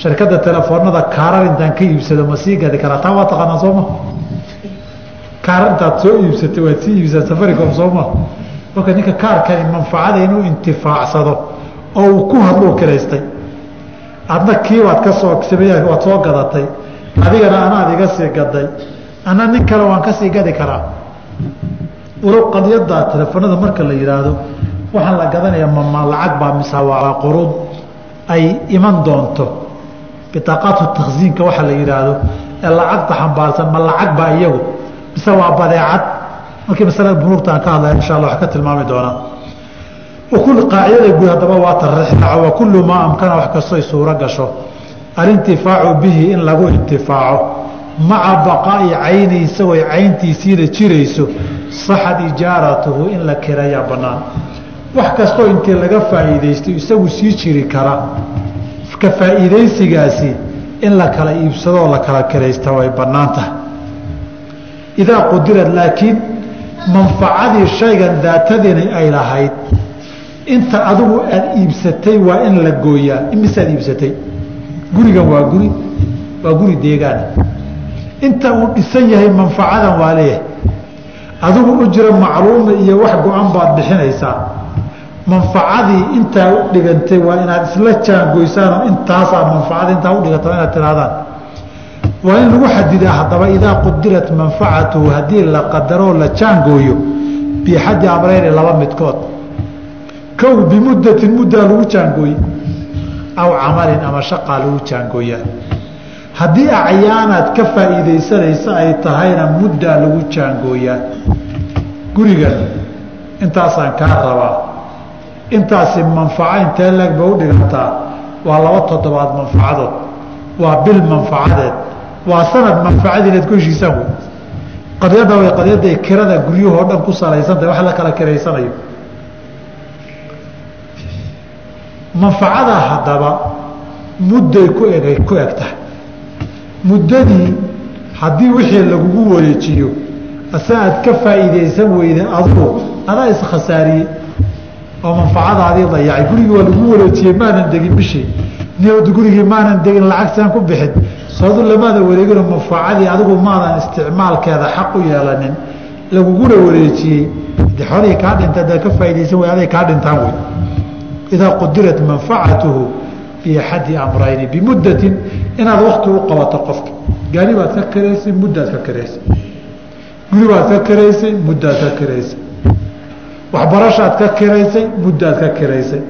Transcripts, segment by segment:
sharkada telefoonada kaarar intaan ka iibsado ma sii gadi karaa? Taa waa taqaanaa sooma kaarar intaad soo iibsatay waad sii iibsaa safaricom sooma marka ninka kaarkani manfacada inuu intifaacsado oo uu ku hadluu kiraystay adna kii waad ka soo waad soo gadatay adigana anaad iga sii gaday ana nin kale waan ka sii gadi karaa? Walow qadiyada telefoonada marka la yihaahdo waxaan la gadanaya mama lacag baa mise waa quruud ay iman doonto biaaqaatu taksiinka waxa la yihaahdo ee lacagta xambaarsan ma lacag baa iyagu mise waa badeecad markii masalada bunuurta aan ka hadlaya insha alla wax ka tilmaami doonaa qaacidada guud haddaba waa tarixraaco wa kullu maa amkana wax kastoy suuro gasho alintifaacu bihi in lagu intifaaco maca baqaa'i cayni isagooy cayntiisiina jirayso saxad ijaaratuhu in la kirayaa bannaan wax kastoo intii laga faa'iidaysto isagu sii jiri kara ka faa'iidaysigaasi in la kala iibsadoo la kala kiraysta way bannaan tahay idaa qudirad laakiin manfacadii shaygan daatadini ay lahayd inta adigu aad iibsatay waa in la gooyaa. Imisaad iibsatay? Gurigan waa guri waa guri deegaana inta uu dhisan yahay manfacadan waa leeyahay. Adigu ujra macluuma iyo wax go-an baad bixinaysaa manfacadii intaa u dhigantay waa inaad isla jaangoysaanoo intaasaa manfacada intaa udhiganta inaad tirahdaan waa in lagu xadidaa haddaba idaa qudirat manfacatuhu haddii la qadaroo la jaangooyo bixaddi amreyni laba midkood. Kow bimuddatin muddaa lagu jaangooye aw camalin ama shaqaa lagu jaangooyaa. Haddii acyaanaad ka faa'iidaysanaysa ay tahayna muddaa lagu jaangooyaa. Gurigan intaasaan kaa rabaa intaasi manfaco intee leeg ba u dhigantaa. Waa laba toddobaad manfacadood. Waa bil manfacadeed. Waa sanad manfacadii inaad ku. Heshiisaan wey qadiyadda way qadiyadday kirada guryahoo dhan ku salaysantahay. Wax la kala kiraysanayo. Manfacada haddaba mudday ku egay ku eg tahay. Muddadii haddii wixii lagugu wareejiyo ase aad ka faa'iidaysan weyda adugu adaa iskhasaariyey oo manfacadaadii dayacay gurigii waa lagu wareejiyey maanan degin bishii. Niyowd gurigii maanan degin lacagtaan ku bixin. Soodu lamaada wareegino manfacadii adigu maadan isticmaalkeeda xaq u yeelanin. Laguguna wareejiyey. De xoolihii kaa dhinta adaad ka faaidaysan way aday kaa dhintaan wey idaa qudirat manfacatuhu biaxadi amrayni bimuddatin inaad wakti u qabato qofka. Gaari baad ka karaysay muddaad ka karaysay guri baad ka karaysay muddaad ka karaysay waxbarashaad ka kiraysay muddaad ka kiraysay.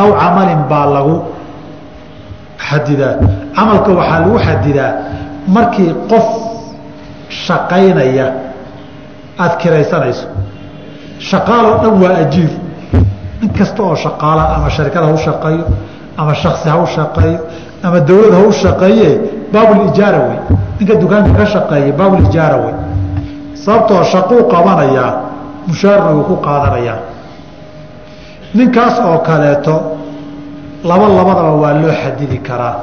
Aw camalin baa lagu xadidaa. Camalka waxaa lagu xadidaa markii qof shaqaynaya aada kiraysanayso shaqaaloo dhan waa ajiir nin kasta oo shaqaala ama sharikada hau shaqeeyo ama shaksi hau shaqeeyo ama dawlad hau shaqeeye baabulijaara wey ninka dukaanka ka shaqeeya baabulijaara wey sababtoo shaquu qabanayaa mushaarna uu ku qaadanayaa ninkaas oo kaleeto laba labadaba waa loo xadidi karaa.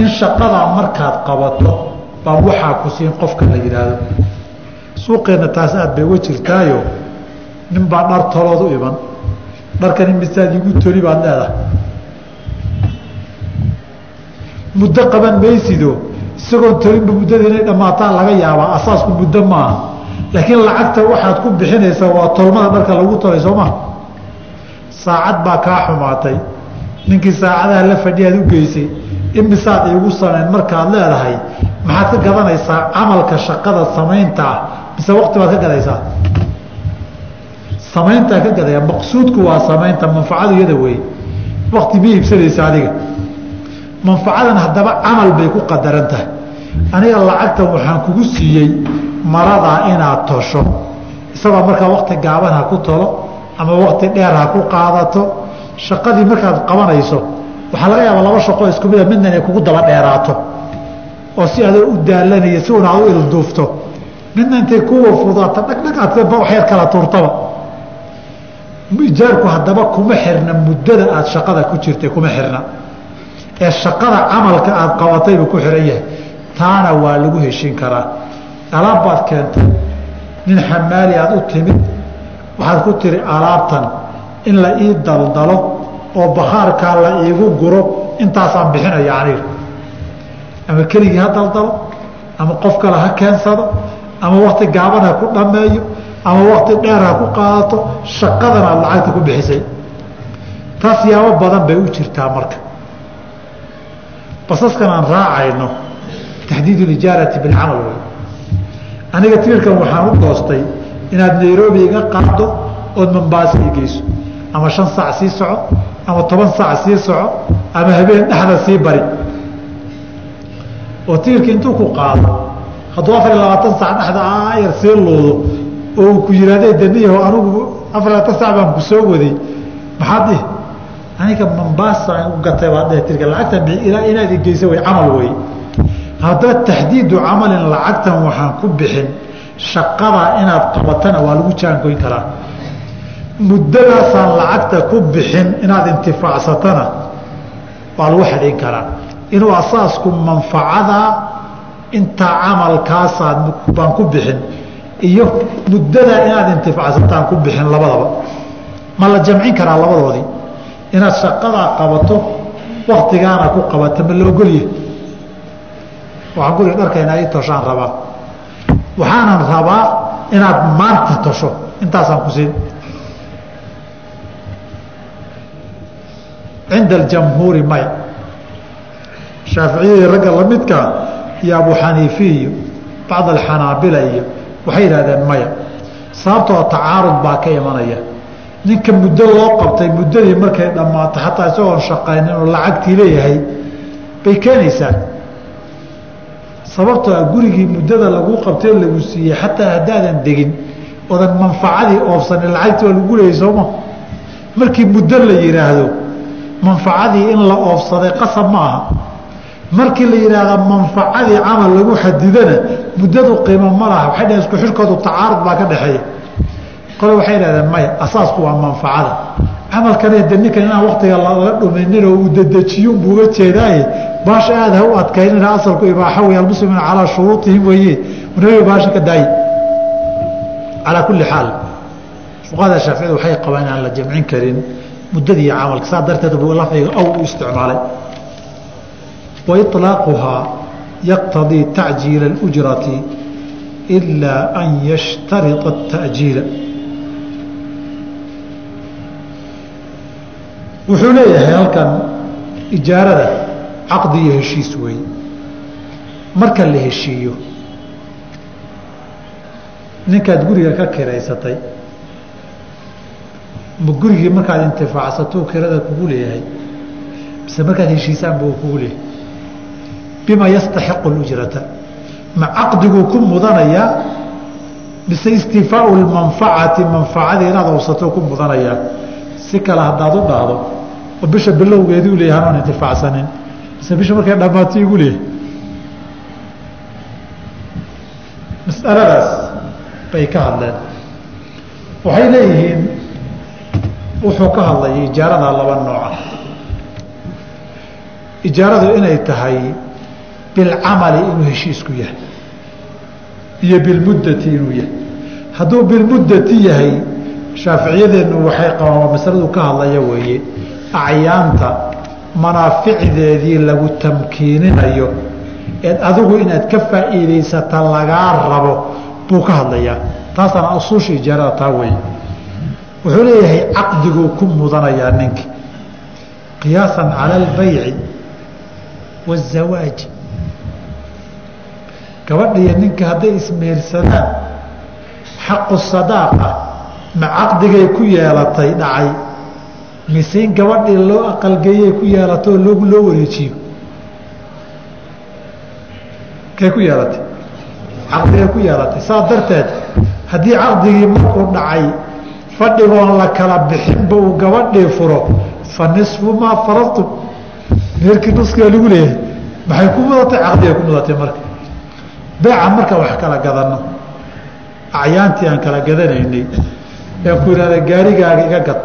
In shaqadaa markaad qabato baa waxaa ku siin qofka la yidhaahdo. Suuqeenna taas aad bay uga jirtaayo nin baa dhar tolood u iman dharkan imisaad iigu toli baad leedahay muddo qaban maysido isagoon tolinba muddada inay dhammaataan laga yaabaa asaasku muddo maaha laakiin lacagta waxaad ku bixinaysaa waa tolmada dharka lagu tolay soo maa saacad baa kaa xumaatay. Ninkii saacadaha la fadhiyaad u geysay imisaad iigu samayn markaad leedahay maxaad ka gadanaysaa camalka shaqada samaynta ah? Mise waqti baad ka gadaysaa samayntaa ka gadaya maqsuudku waa samaynta manfacadu iyada wey wakti ma iibsanaysa adiga. Manfacadan haddaba camal bay ku qadaran tahay. Aniga lacagtan waxaan kugu siiyey maradaa inaad tosho. Isagoo markaa wakti gaaban ha ku tolo ama wakti dheer ha ku qaadato. Shaqadii markaad qabanayso waxaa laga yaabaa laba shaqoo isku mida midna inay kugu daba dheeraato. Oo si adoo u daalanaya si una ad u ilduufto. Midna intay kuwa fudaato dhagdhagaad wax yar kala tuurtaba. Ijaarku haddaba kuma xirna muddada aada shaqada ku jirtay kuma xirna. Ee shaqada camalka aada qabatay buu ku xihan yahay. Taana waa lagu heshin karaa alaab baad keentay nin xamaali aada u timid waxaad ku tiri alaabtan in la ii daldalo oo bakhaarkaa la iigu guro intaasaan bixinaya aniga. Ama keligii ha daldalo ama qof kale ha keensado ama wakti gaaban ha ku dhammeeyo ama wakti dheer ha ku qaadato shaqadan aad lacagta ku bixisay. Taas yaabo badan bay u jirtaa marka. Basaskan aan raacayno taxdiid lijaarati bilcamal wey aniga tiirkan waxaan u doostay inaad nairobi iga qaado ood mambaasa i geyso ama shan saac sii soco ama toban saac sii soco ama habeen dhexda sii bari. Oo tiirka intuu ku qaado hadduu afar iyo labaatan sac dhexda ayar sii luudo oo uu ku yihahde daniyaho anigu afar iyo labaatan sac baan ku waday. Maxaad dhihi aniga mambaasa u gatay baad dhihi tiirka lacagtan ilaa inaad igeysa way camal wey haddaba taxdiidu camalin lacagtan waxaan ku bixin. Shaqada inaad qabatana waa lagu jaangoyn karaa. Muddadaasaan lacagta ku bixin inaad intifaacsatana waa lagu xadhin karaa. Inuu asaasku manfacada intaa camalkaasaad baan ku bixin iyo muddadaa inaad intifaacsataan ku bixin labadaba. Ma la jamcin karaa labadoodii? Inaad shaqadaa qabato waktigaana ku qabata ma la ogolya waxaan guriga dharkayna ii toshaan rabaa. Waxaanan rabaa inaad maanta tosho. Intaasaan ku siin. Cinda aljamhuuri maya shaaficiyadii ragga lamidkaa iyo abu xaniifi iyo bacd alxanaabila iyo waxay yidhahdeen maya sababtoo tacaarud baa ka imanaya. Ninka muddo loo qabtay muddadii markay dhammaato xataa isagoon shaqaynin oo lacagtii leeyahay bay keenaysaa sababtoo ah gurigii muddada lagu qabtay lagu siiyey xataa haddaadan degin odan manfacadii oofsanin lacagtii waa lagu leeyay sooma markii muddo la yidhaahdo manfacadii in la oofsaday qasab ma aha. Markii la yidhaahda manfacadii camal lagu xadidana muddadu qiimo ma laha. Waxay dhaheen isku xirkoodu tacaarud baa ka dhexeeya. Qole waxay dhahdeen maya asaasku waa manfacada camalkane de ninkan inaan waktiga laga dhuminin oo uu dedejiyon buu uga jeedaaye baasha aada ha u adkaynina asalku ibaaxa wey almuslimuuna calaa shuruutihim weeye nabiga baasha ka daaye calaa kulli xaal fuqahada shaaficiyadu waxay qabaan inaan la jamcin karin muddadii camalka saa darteed buu lafdiga aw u isticmaalay وإطلاaqها يqتضي تacجiiل الأجرة إلا أن يشhتaرط التأجiiل wuxuu leeyahay halkan ijaarada caqdi iyo heshiis weeye marka la heshiiyo ninkaad guriga ka kiraysatay ma gurigii markaad intifaacsato kirada kugu leeyahay mise markaad heshiisaan bu kugu leeyahay? Bima yastaxiqu اujrata ma caqdiguu ku mudanayaa mise istifaau manfacati manfacadii inaad awsato ku mudanayaa si kale haddaad u dhahdo oo bisha bilowgeedii u leeyahay anoon intifaacsanin mise bisha markay dhammaato igu leeyahay. Masaladaas bay ka hadleen. Waxay leeyihiin wuxuu ka hadlayay ijaarada laba nooca ijaaradu inay tahay bilcamali inuu heshiisku yahay iyo bilmuddati inuu yahay. Hadduu bilmuddati yahay shaaficiyadeennu waxay qabaan masaladu ka hadlaya weeye acyaanta manaaficdeedii lagu tamkiininayo eed adigu inaad ka faa'iidaysata lagaa rabo buu ka hadlayaa. Taasaana usuusha ijaarada taa weeye wuxuu leeyahay caqdiguu ku mudanayaa ninki. Qiyaasan cala albayci waazawaaji gabadhiyo ninka hadday ismeersadaan xaqu sadaaqa ma caqdigay ku yeelatay dhacay mise in gabadhii loo aqalgeeyay ku yeelato oo loo loo wareejiyo? Kay ku yeelatay caqdigay ku yeelatay saas darteed haddii caqdigii markuu dhacay fadhigoon la kala bixinba uu gabadhii furo. Fa nisfu maa faradtum meerkii nuskaa lagu leeyahay. Maxay ku mudatay? Caqdigay ku mudatay marka. Beeca markaan wax kala gadanno. Acyaantii aan kala gadanaynay. Yaan ku ihahda gaarigaaga iga gad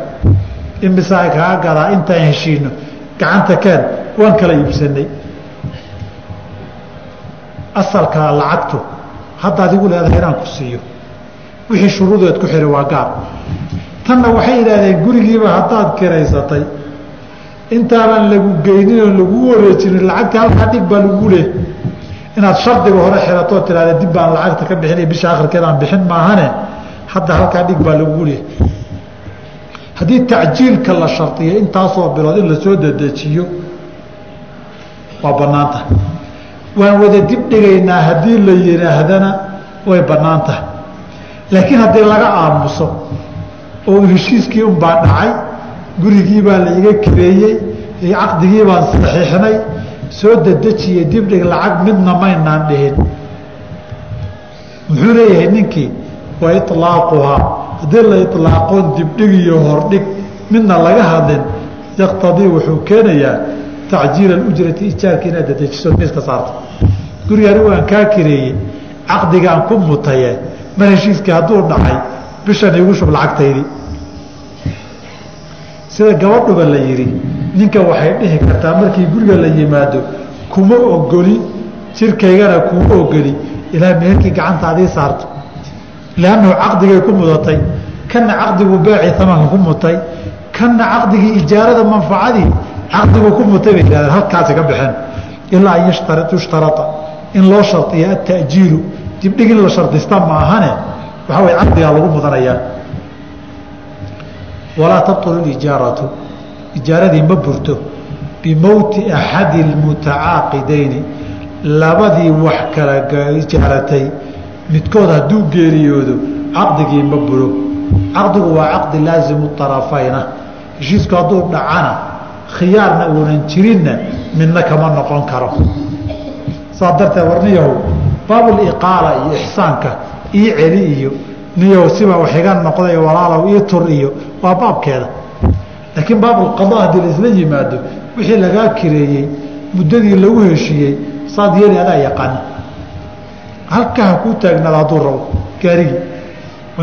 imisaa kaga gadaa intaan heshiino gacanta keen waan kala iibsanay asalkaa lacagtu haddaad igu leedahay inaan ku siiyo. Wixii shuruudeed ku xihay waa gaar. Tanna waxay yidhaahdeen gurigiiba haddaad kiraysatay intaanan lagu geynin oo lagu wareejinin lacagtii halkaa dhig baa lagu leeh inaad shardiga hore xirato oo tirahda dib baan lacagta ka bixin bisha akhirkeedaan bixin maahane hadda halkaa dhig baa lagu leeh haddii tacjiilka la shardiyo intaasoo bilood in la soo dedejiyo waa bannaan tahay. Waan wada dib dhigaynaa haddii la yidhaahdana way bannaan tahay. Laakiin haddii laga aamuso oo heshiiskii unbaa dhacay gurigii baa la iga kireeyey caqdigii baan saxiixnay soo dedejiye dibdhig lacag midna maynaan dhihin. Muxuu leeyahay ninkii? Wa ilaaquhaa haddii la ilaaqoon dibdhig iyo hordhig midna laga hadlin yaqtadii wuxuu keenayaa tacjiila ujrati ijaarka inaad dedejiso miiska saarto guriga anigu aan kaa kireeyey caqdigaan ku mutaye mar heshiiskii hadduu dhacay bishan igu shub lacagtaydii sida gabadhuba la yidhi ninka waxay dhihi kartaa markii guriga la yimaado kuma ogoli jirkaygana kuma ogoli ilaa meherkii gacanta adii saarto liannahu caqdigay ku mudatay kana caqdigu beecii tamanka ku mutay kana caqdigii ijaarada manfacadii caqdigu ku mutay bay yihahdeen halkaasi ka baxeen ilaa an yushtarata in loo shardiya atajiilu dibdhig in la shardista maahane waxaa way caqdigaa lagu mudanayaa walaa tabطulu ijaaratu ijaaradii ma burto bimowti axadi اlmutacaaqidayni labadii wax kala ijaaratay midkood hadduu geeriyoodo caqdigii ma buro. Caqdigu waa caqdi laazimu طarafayna heshiisku hadduu dhacana khiyaarna uunan jirinna midna kama noqon karo. Saas darteed warniyahow baabuliqaala iyo ixsaanka ii celi iyo niyow siba wax iga noqday walaalow ii tur iyo waa baabkeeda. Laakiin baabulqada haddii laisla yimaado wixii lagaa kireeyey muddadii lagu heshiiyey saad yeeli adaa yaqaana halkaa ha kuu taagnaada hadduu rabo gaarigii.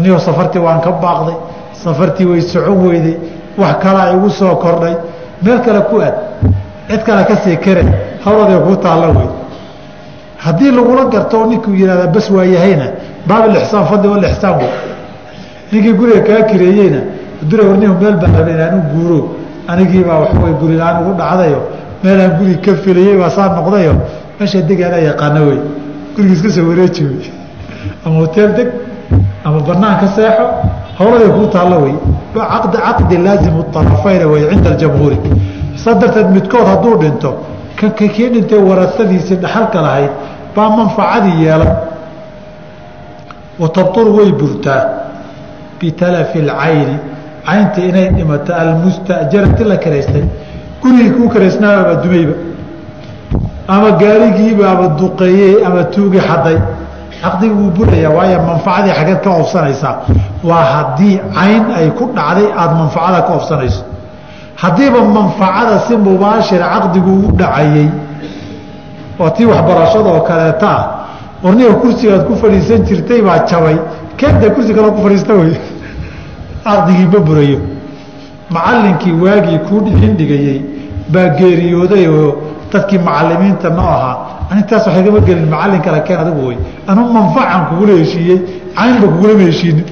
Niyow safartii waan ka baaqday safartii way socon weyday wax kalaa igu soo kordhay. Meel kale ku aad cid kale ka sii kare hawladay kuu taalla wey haddii lagula garto ninkuu yihahda bas waayahayna baabilixsaan fadli walixsaan wey ninkii guriga kaa kireeyeyna dura warnihu meel baan rabay inaanu guuro anigiibaa waxaway gurilaan ugu dhacdayo meelaan guri ka filayey baa saa noqdayo meesha degaanaa yaqaano wey gurigiis ka soo wareeji wey ama hoteel deg ama banaan ka seexo hawladay kuu taalla wey caqdi laazimu arafayna wey cinda aljamhuuri. Saa darteed midkood hadduu dhinto kanka kii dhintay warasadiisii dhaxalka lahayd baa manfacadii yeelan wa tabturu way burtaa. Bitalafi alcayni cayntii inay dhimato almustajarati la karaystay. Gurigii kuu karaysnaaba dumayba ama gaarigiibaaba duqeeyey ama tuugi xaday. Caqdigi wuu burayaa waayo manfacadii xageed ka oofsanaysaa. Waa haddii cayn ay ku dhacday aada manfacada ka oofsanayso. Haddiiba manfacada si mubaashira caqdigu u dhacayey oo tii waxbarashada oo kaleeta ah kursigaad ku fadhiisan jirtay baa jabay. Kenta kursi kaloo ku fadhiista wey. Caqdigii ma burayo. Macallinkii waagii kuu hindhigayey baa geeriyooday oo dadkii macalimiinta no ahaa anintaas wax igama gelin macallin kale keen adigu wey anu manfacan kugula heshiiyey caynba kugulama heshiinin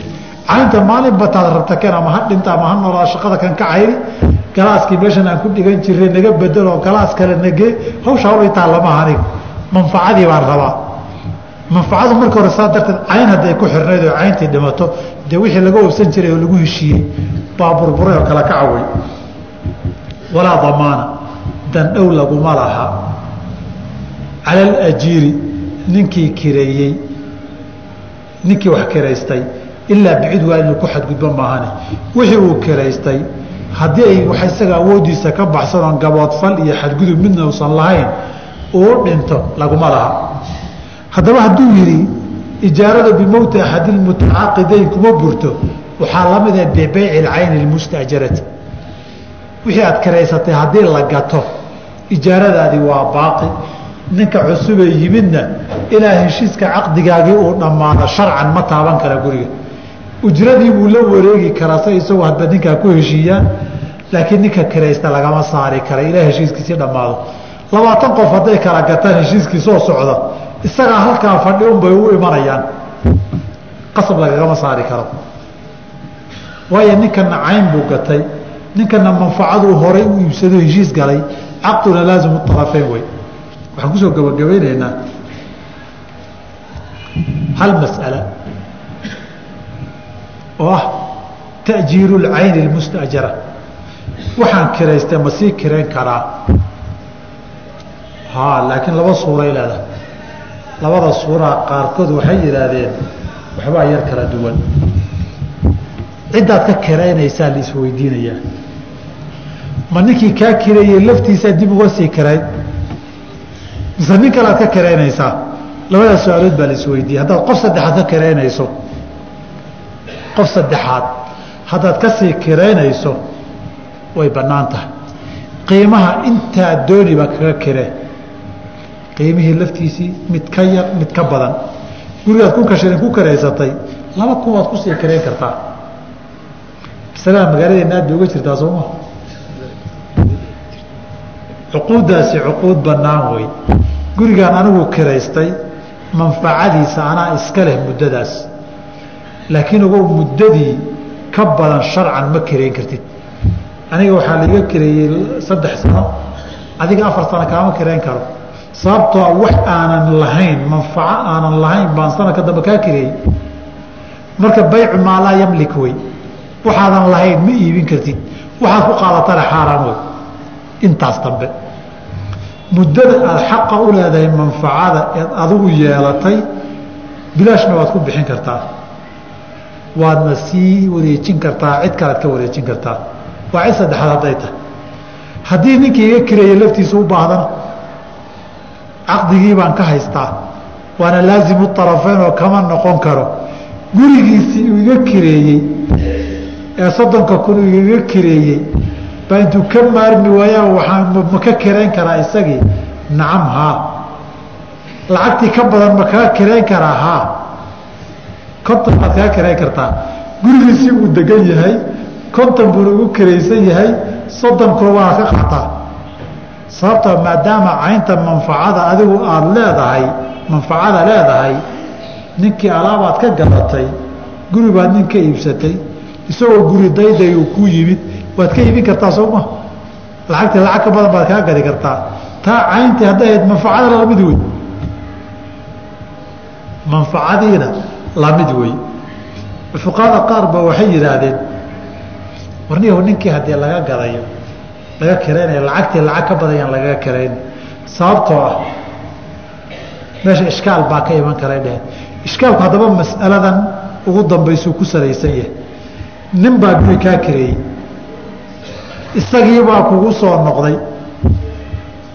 caynta maalinba taad rabta keen ama ha dhinta ama ha noolaa shaqada kan ka cayri. Galaaskii meeshan aan ku dhigan jiray naga bedeloo galaas kale nagee hawsha hawl itaa lamaha aniga manfacadii baan rabaa. Manfacadu marka hore saa darteed cayn hadday ku xirnayd oo cayntii dhimato dee wixii laga oobsan jiray oo lagu heshiiyey baa burburay oo kala kacaway walaa damaana dandhow laguma laha. Cala alajiiri ninkii kireeyey ninkii wax kiraystay ilaa bicid waa inuu ku xadgudbo maahane. Wixii uu kiraystay haddii ay wax isaga awooddiisa ka baxsan gaboodfal iyo xadgudub midna uusan lahayn uu dhinto laguma laha. Haddaba hadduu yidhi ijaarada bimowti axadi lmutacaaqidayn kuma burto waxaa la mid ah bibeyci lcayni lmustajarati. Wixii aad kiraysatay haddii la gato ijaaradaadii waa baaqi. Ninka cusubee yimidna ilaa heshiiska caqdigaagii uu dhammaado sharcan ma taaban kara guriga. Ujradii buu la wareegi karaa sa isagoo hadba ninkaa ku heshiiyaan laakiin ninka kiraysta lagama saari kara. Ilaa heshiiskiisii dhammaado. Labaatan qof hadday kala gataan heshiiskii soo socda. Isagaa halkaa fadhi unbay u imanayaan. Qasab lagagama saari karo. Waayo ninkana cayn buu gatay. Ninkana manfacaduu horay u iibsado heshiis galay caqduna laazimu طarafeyn wey waxaan kusoo gabagabaynaynaa hal mas'ala oo ah ta'jiiru اlcayni اlmustajara waxaan kiraystay ma sii kirayn karaa ha laakiin laba suuray leedahay labada suuraa qaarkood waxay yidhaahdeen waxbaa yar kala duwan ciddaad ka kiraynaysaa la isweydiinayaa ma ninkii kaa kireeyey laftiisaa dib uga sii kirayn mise nin kale aad ka kiraynaysaa. Labadaas su'aalood baa la isweydiiyey haddaad qof saddexaad ka kiraynayso qof saddexaad haddaad ka sii kiraynayso way bannaan tahay. Qiimaha intaa dooniba kaga kiree qiimihii laftiisii mid ka yar mid ka badan. Gurigaad kunka shilin ku kiraysatay laba kun waad ku sii kirayn kartaa. Masalada magaaladeena aad bay uga jirtaa sooma cuquuddaasi cuquud bannaan wey gurigaan anigu kiraystay manfacadiisa anaa iska leh muddadaas. Laakiin ogow muddadii ka badan sharcan ma kirayn kartid. Aniga waxaa laiga kireeyey saddex sano adiga afar sano kaama kirayn karo. Sababtoo wax aanan lahayn manfaco aanan lahayn baan sanadka dambe kaa kireeyey marka baycu maa laa yamlik wey waxaadan lahayn ma iibin kartid. Waxaad ku qaadatana xaaraan wey intaas dambe muddada aada xaqa u leedahay manfacada eed adigu yeelatay bilaashna waad ku bixin kartaa. Waadna sii wareejin kartaa cid kalead ka wareejin kartaa. Waa cid saddexaad hadday tahay. Haddii ninkii iga kireeyey laftiisa u baahdana caqdigii baan ka haystaa. Waana laazimu طarafeyn oo kama noqon karo. Gurigiisii uu iga kireeyey ee soddonka kun uu iga kireeyey baa intuu ka maarmi waayaan waaan ma ka kirayn karaa isagii nacam haa. Lacagtii ka badan ma kaga kirayn karaa haa. Konton baad kaga kirayn kartaa. Gurigiisii uu degan yahay konton buuna ugu kiraysan yahay soddon kuna waa ka qaataa sababtoo maadaama caynta manfacada adigu aada leedahay manfacada leedahay ninkii alaabaad ka gadatay guri baad nin ka iibsatay isagoo guri dayday uu ku yimid waad ka iibin kartaa sooma lacagtii lacag ka badan baad kaa gadi kartaa. Taa cayntii hadday ahayd manfacadana la mid wey manfacadiina la mid wey fuqahada qaar ba waxay yidhaahdeen warniyahu ninkii haddii laga gadayo laga kiraynayo lacagtii lacag ka badan yaan lagaga kirayn. Sababtoo ah meesha ishkaal baa ka iman karay dheheen ishkaalku haddaba mas'aladan ugu dambaysuu ku salaysan yahay. Nin baa guri kaa kireeyey isagiibaa kugu soo noqday.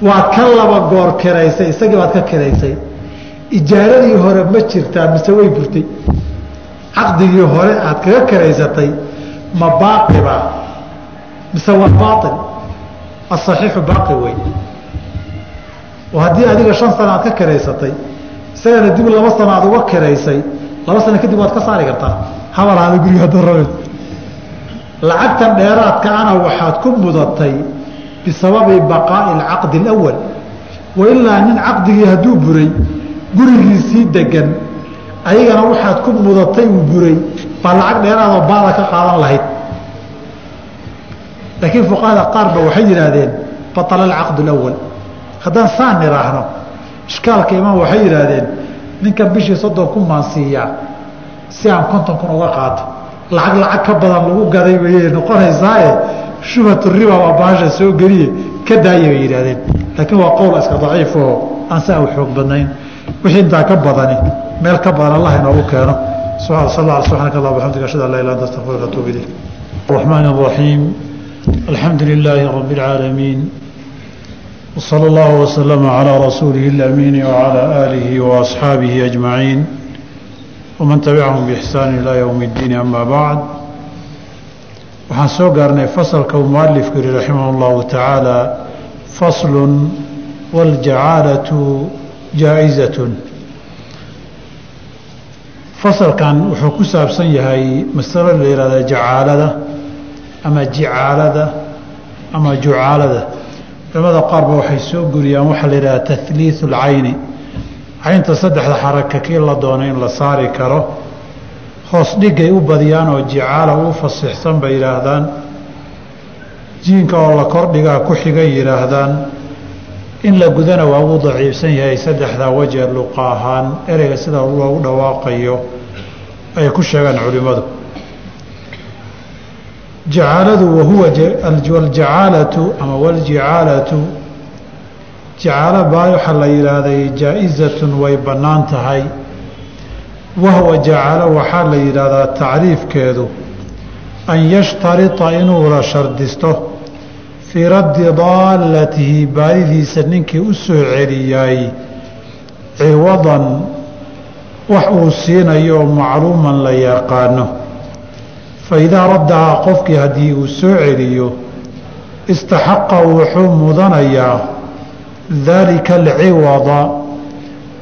Waad ka laba goor kiraysay isagii baad ka kiraysay. Ijaaradii hore ma jirtaa mise way burtay. Caqdigii hore aad kaga kiraysatay ma baaqibaa mise waa baail asaxiixu baaqi wey oo haddii adiga shan sana aad ka kiraysatay isagana dib laba sano aad uga kiraysay laba sano kadib waad ka saari kartaa. Habalaada guriga rabe lacagtan dheeraadka ana waxaad ku mudatay bisababi baqaa'i alcaqdi alawal wailaa nin caqdigii hadduu buray gurigiisii degan ayagana waxaad ku mudatay uu buray baa lacag dheeraadoo baada ka qaadan lahayd. Laakiin fuqahada qaarba waxay yidhaahdeen baala alcaqdu alawal haddaan saan nidhaahno ishkaalka imaan waxay yidhaahdeen ninkan bishii soddon kun maan siiyaa si aan konton kun uga qaato lacag lacag ka badan lagu gaday bayay noqonaysaaye shubhatu riba waa baasha soo geliye ka daaya bay yidhahdeen laakiin waa qowl iska daciif oo aan saa u xoog badnayn wixii intaa ka badani meel ka badan allah inoogu keeno subxana sal alla subxanaka allah bxamdika ashhadu an laa ilaha anta astaغfiruka atuub ilayk الرحمن الرحيم الحمد لله رب العالمين وصلى الله وسلم على رسوله الأمين وعلى آله وأصحابه أجمعين waman tabicahum biixsaani ilaa yowmi iddiini amaa bacd waxaan soo gaarnay fasalka uu mualifku yihi raximah allahu tacaala faslun waljacaalatu jaa-izatun fasalkan wuxuu ku saabsan yahay masalo la yihahda jacaalada ama jicaalada ama jucaalada culamada qaarba waxay soo guriyaan waxaa la yihahda tahliiu اlcayni caynta saddexda xaraka kii la doono in la saari karo hoos dhigay u badiyaan oo jicaala u fasixsan bay yidhaahdaan. Jiinka oo la kordhigaa ku xiga yidhaahdaan in la gudana waa uu daciifsan yahay saddexdaa wajee luqa ahaan ereyga sida loogu dhawaaqayo ay ku sheegaan culimmadu jacaaladu wahuwa aljacaalatu ama waljicaalatu jacaalo baa waxaa la yidhaahday jaa-izatun way bannaan tahay. Wahwa jacaalo waxaa la yidhaahdaa tacriifkeedu an yashtarita inuu la shardisto fii raddi daallatihi baadidiisa ninkii u soo celiyay ciwadan wax uu siinayo macluuman la yaqaano. Fa idaa raddahaa qofkii haddii uu soo celiyo istaxaqa wuxuu mudanayaa daalika alciwada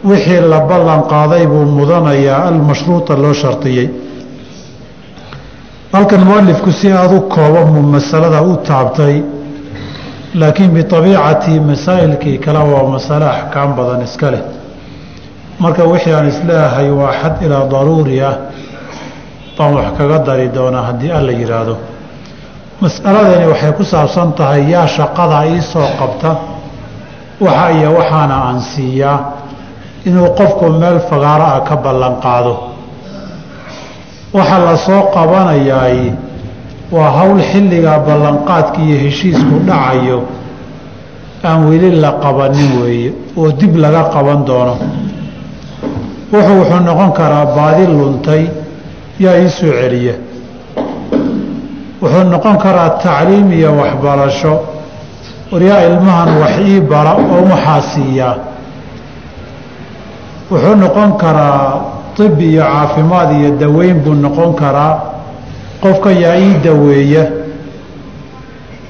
wixii la ballan qaaday buu mudanayaa almashruuta loo shardiyey halkan mualifku si aada u kooban buu masalada u taabtay laakiin biabiicati masaa'ilkii kale waa masale axkaam badan iska leh. Marka wixii aan is leeyahay waa xad ilaa daruuri ah baan wax kaga dari doonaa haddii alla yidhaahdo mas'aladani waxay ku saabsan tahay yaa shaqada iisoo qabta waxa iyo waxaana aan siiyaa inuu qofku meel fagaaro ah ka ballan qaado. Waxaa la soo qabanayaay waa hawl xilligaa ballanqaadka iyo heshiisku dhacayo aan weli la qabanin weeye oo dib laga qaban doono. Wuxuu wuxuu noqon karaa baadi luntay yaa ii soo celiya. Wuxuu noqon karaa tacliim iyo waxbarasho waryaa ilmahan wax ii bara oo waxaa siiyaa wuxuu noqon karaa طib iyo caafimaad iyo daweyn buu noqon karaa. Qofka yaa ii daweeya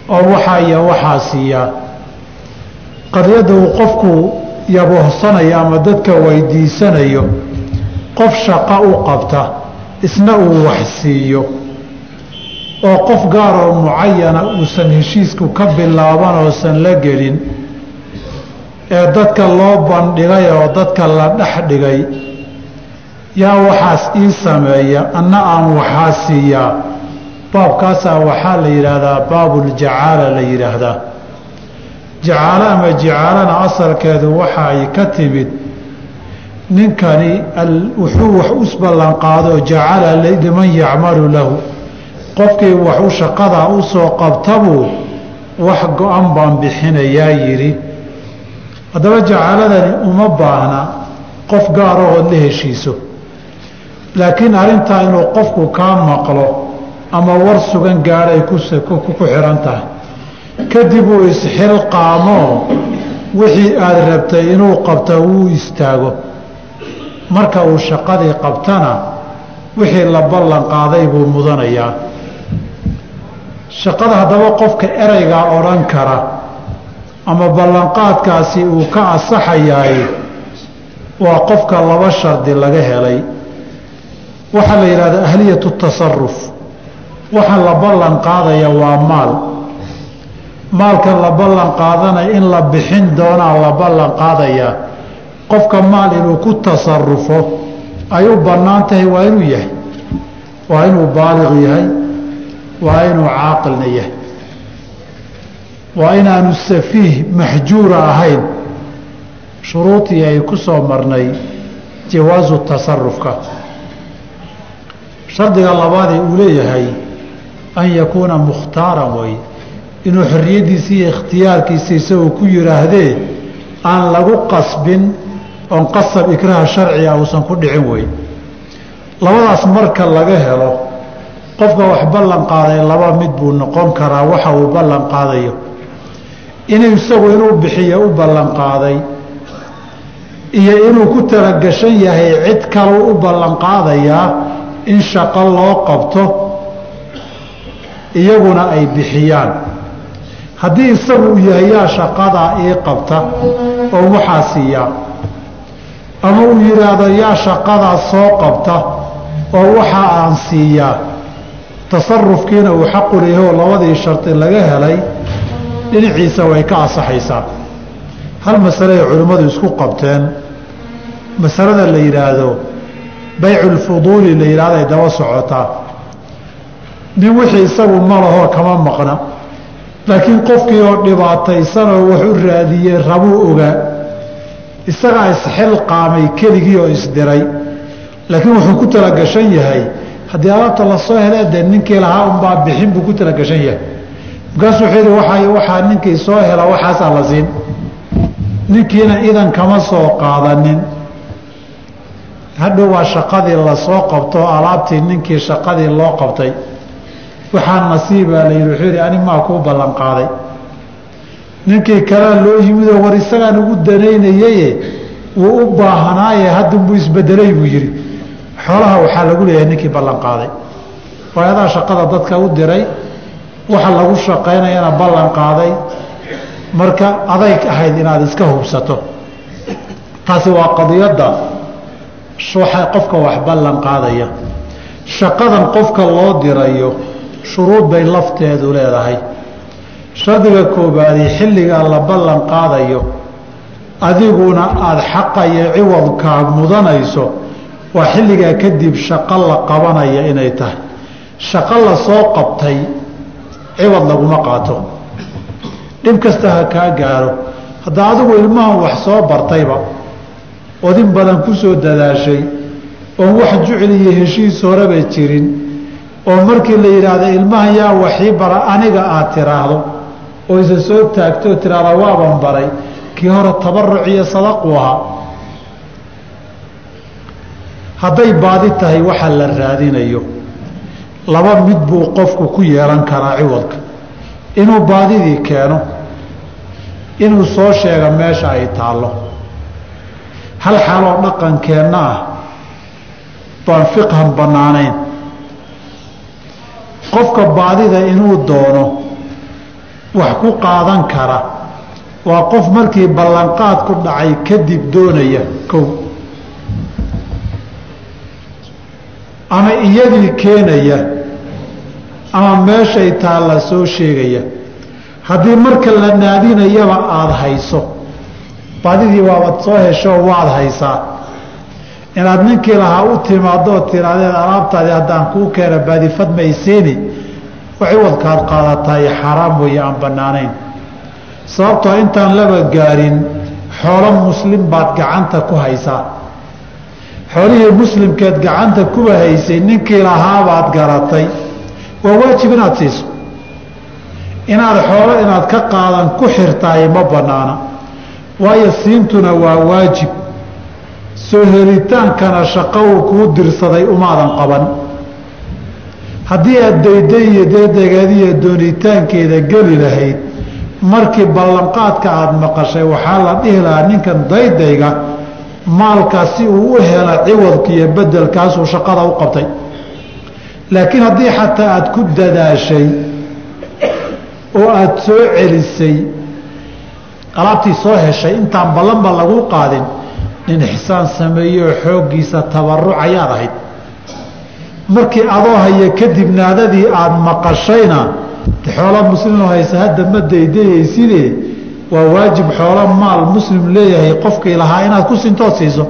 oo waxaa iyo waxaa siiyaa qaryadda uu qofku yabohsanayo ama dadka weydiisanayo qof shaqo u qabta isna uu wax siiyo oo qof gaar oo mucayana uusan heshiisku ka bilaaban oosan la gelin ee dadka loo bandhigay oo dadka la dhex dhigay yaa waxaas ii sameeya anna aan waxaa siiyaa baabkaasaa waxaa la yidhaahdaa baabuljacaala la yidhaahdaa. Jacaalo ama jicaalana asalkeedu waxa ay ka timid ninkani wuxuu wax us ballanqaado jacala liman yacmalu lahu qofkii waxu shaqadaa u soo qabtabuu wax go-an baan bixinayaa yidhi. Haddaba jacaladani uma baahna qof gaarahood la heshiiso. Laakiin arrintaa inuu qofku kaa maqlo ama war sugan gaadhay ku xihan tahay. Kadib uu isxilqaamoo wixii aada rabtay inuu qabta wuu istaago. Marka uu shaqadii qabtana wixii la ballan qaaday buu mudanayaa shaqada haddaba qofka ereygaa odhan kara ama ballanqaadkaasi uu ka asaxayaay waa qofka laba shardi laga helay. Waxaa la yidhahdaa ahliyatu tasaruf waxa la ballan qaadaya waa maal. Maalka la ballan qaadanaya in la bixin doonaa la ballan qaadayaa qofka maal inuu ku tasarufo ay u bannaan tahay waa inuu yahay. Waa inuu baaliq yahay waa inuu caaqilna yahay. Waa inaanu safiih maxjuura ahayn. Shuruudii ay ku soo marnay jawaasu tasarufka shardiga labaadee uu leeyahay an yakuuna mukhtaaran way. Inuu xorriyaddiisa iyo ikhtiyaarkiisa isagoo ku yidhaahdee aan lagu qasbin oon qasab ikraha sharciga uusan ku dhicin wey labadaas marka laga helo qofka wax ballan qaaday laba mid buu noqon karaa waxa uu ballan qaadayo. Inuu isagu inuu bixiyo u ballan qaaday. Iyo inuu ku talagashan yahay cid kaleu u ballan qaadayaa in shaqo loo qabto iyaguna ay bixiyaan. Haddii isagu uu yahay yaa shaqadaa ii qabta oo waxaa siiyaa ama uu yidhaahdo yaa shaqadaa soo qabta oo waxa aan siiyaa tasarufkiina uu xaqu leeyahoo labadii shardi laga helay dhinaciisa way ka asaxaysaa hal masale ay culimmadu isku qabteen masalada la yidhaahdo bayculfuduuli la yidhahdo ay daba socotaa. Nin wixii isagu ma lahoo kama maqna laakiin qofkii oo dhibaataysanoo wax u raadiyey rabuu ogaa isagaa isxilqaamay keligii oo isdiray laakiin wuxuu ku talagashan yahay haddii alaabta la soo hele dee ninkii lahaa unbaa bixin buu ku talagashan yahay. Markaasuu wuxuu yidhi waa waxaa ninkii soo hela waxaasaa la siin. Ninkiina idan kama soo qaadanin. Hadhow waa shaqadii la soo qabto alaabtii ninkii shaqadii loo qabtay. Waxaa nasiibaa la yidhi wuxuu yidhi ani maa kuu ballan qaaday. Ninkii kalea loo yimidoo war isagaan ugu danaynayaye wuu u baahanaaye haddunbuu isbedelay buu yidhi xoolaha waxaa lagu leeyahay ninkii ballan qaaday. Waayadaa shaqada dadka u diray waxa lagu shaqaynayana ballan qaaday. Marka adayg ahayd inaad iska hubsato. Taasi waa qadiyadda. Qofka wax ballan qaadaya. Shaqadan qofka loo dirayo shuruud bay lafteedu leedahay. Shardiga koobaadi xilligaa la ballan qaadayo adiguna aada xaqa iyo ciwadkaa mudanayso waa xilligaa kadib shaqo la qabanaya inay tahay. Shaqo la soo qabtay ciwad laguma qaato. Dhib kasta ha kaa gaaro. Hadda adigu ilmahan wax soo bartayba odin badan ku soo dadaashay oon wax jucli iyo heshiis horeba jirin oo markii la yidhaahdo ilmahan yaa waxii bara aniga aad tiraahdo oo isa soo taagto oo tiraahda waaban baray kii hore tabaruc iyo sadaqu ahaa hadday baadi tahay waxa la raadinayo. Laba mid buu qofku ku yeelan karaa ciwadka inuu baadidii keeno inuu soo sheego meesha ay taallo. Hal xaaloo dhaqankeenna ah baan fiqhan bannaanayn. Qofka baadida inuu doono wax ku qaadan kara. Waa qof markii ballanqaad ku dhacay kadib doonaya. Kow ama iyadii keenaya ama meeshay taalla soo sheegaya. Haddii marka la naadinayaba aada hayso baadidii waabad soo hesho waad haysaa. Inaad ninkii lahaa u timaadoo tiraadeen alaabtaadi haddaan kuu keena baadifad maysiini ciwadkaad qaadataay xaaraam weeye aan bannaanayn. Sababtoo intaan laba gaarin xoolo muslim baad gacanta ku haysaa xoolihii muslimkeed gacanta kuba haysay ninkii lahaabaad garatay. Waa waajib inaad siiso. Inaad xoolo inaad ka qaadan ku xirtaay ma bannaana. Waayo siintuna waa waajib. Soo helitaankana shaqo uu kuu dirsaday umaadan qaban. Haddii aad dayday iyo deedegeediiyo doonitaankeeda geli lahayd markii ballanqaadka aada maqashay waxaa la dhihi lahaa ninkan daydayga maalkaa si uu u hela ciwadka iyo bedelkaasuu shaqada u qabtay. Laakiin haddii xataa aada ku dadaashay oo aada soo celisay alaabtii soo heshay intaan ballanba lagu qaadin nin ixsaan sameeyeoo xooggiisa tabaruc ayaad ahayd. Markii adoo haya kadib naadadii aada maqashayna xoolo muslimoo haysa hadda ma daydayayside waa waajib xoolo maal muslim leeyahay qofkii lahaa inaad ku sintood siiso.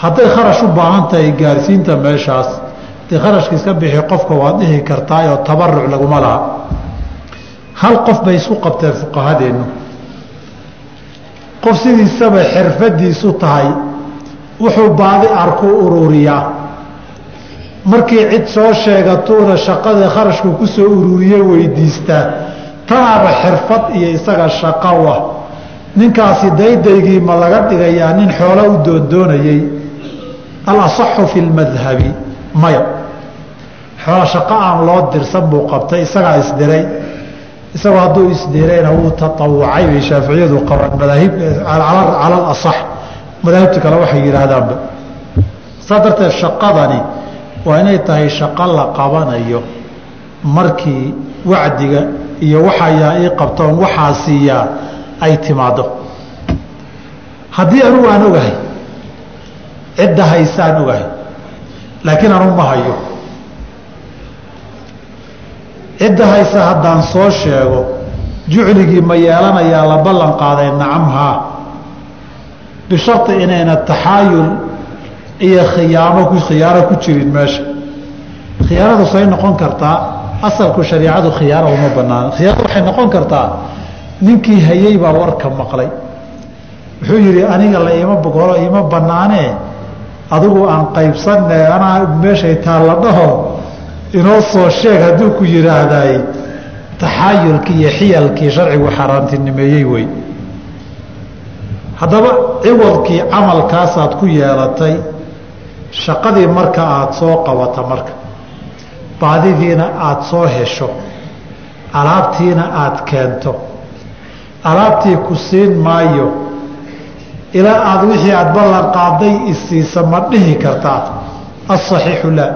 Hadday kharash u baahan tahay gaarsiinta meeshaas dee kharashka iska bixi qofka waad dhihi kartaayoo tabaruc laguma laha. Hal qof bay isu qabteen fuqahadeennu. Qof sidiisaba xirfadiisu tahay wuxuu baadi arku ururiyaa markii cid soo sheegatuuna shaqada kharashku ku soo ururiye weydiistaa tanaaba xirfad iyo isaga shaqo ah ninkaasi daydaygii ma laga dhigayaa nin xoolo u doondoonayey alasaxu fi lmadhabi maya. Xoolo shaqo aan loo dirsan buu qabtay isagaa isdiray isagoo hadduu isdirayna wuu taawucay bay shaaficiyadu qabaan. Madaahib cala alasax madaahibta kale waxay yidhaahdaanba saa darteed shaqadani waa inay tahay shaqo la qabanayo markii wacdiga iyo waxayaa ii qabtoon waxaa siiyaa ay timaado. Haddii anugu aan ogahay cidda haysaan ogahay laakiin anu hayo. Cidda haysa haddaan soo sheego jucligii ma yeelanayaa la ballan qaaday nacam haa bishari inayna taxaayul iyo khiyaamo khiyaano ku jirin meesha. Khiyaanadu say noqon kartaa asalku shariicadu khiyaano uma banaano khiyaano waxay noqon kartaa ninkii hayey baa warka maqlay. Wuxuu yidhi aniga la ima bogolo ima banaanee adigu aan qaybsanne anaa meeshay taalla dhaho inoo soo sheeg hadduu ku yidhaahdaay taxaayulkii iyo xiyalkii sharcigu xaaraantinimeeyey wey. Haddaba ciwadkii camalkaasaad ku yeelatay shaqadii marka aada soo qabata marka baadidiina aada soo hesho alaabtiina aada keento. Alaabtii ku siin maayo ilaa aada wixii aada ballan qaaday isiisa ma dhihi kartaa asaxiixu laa.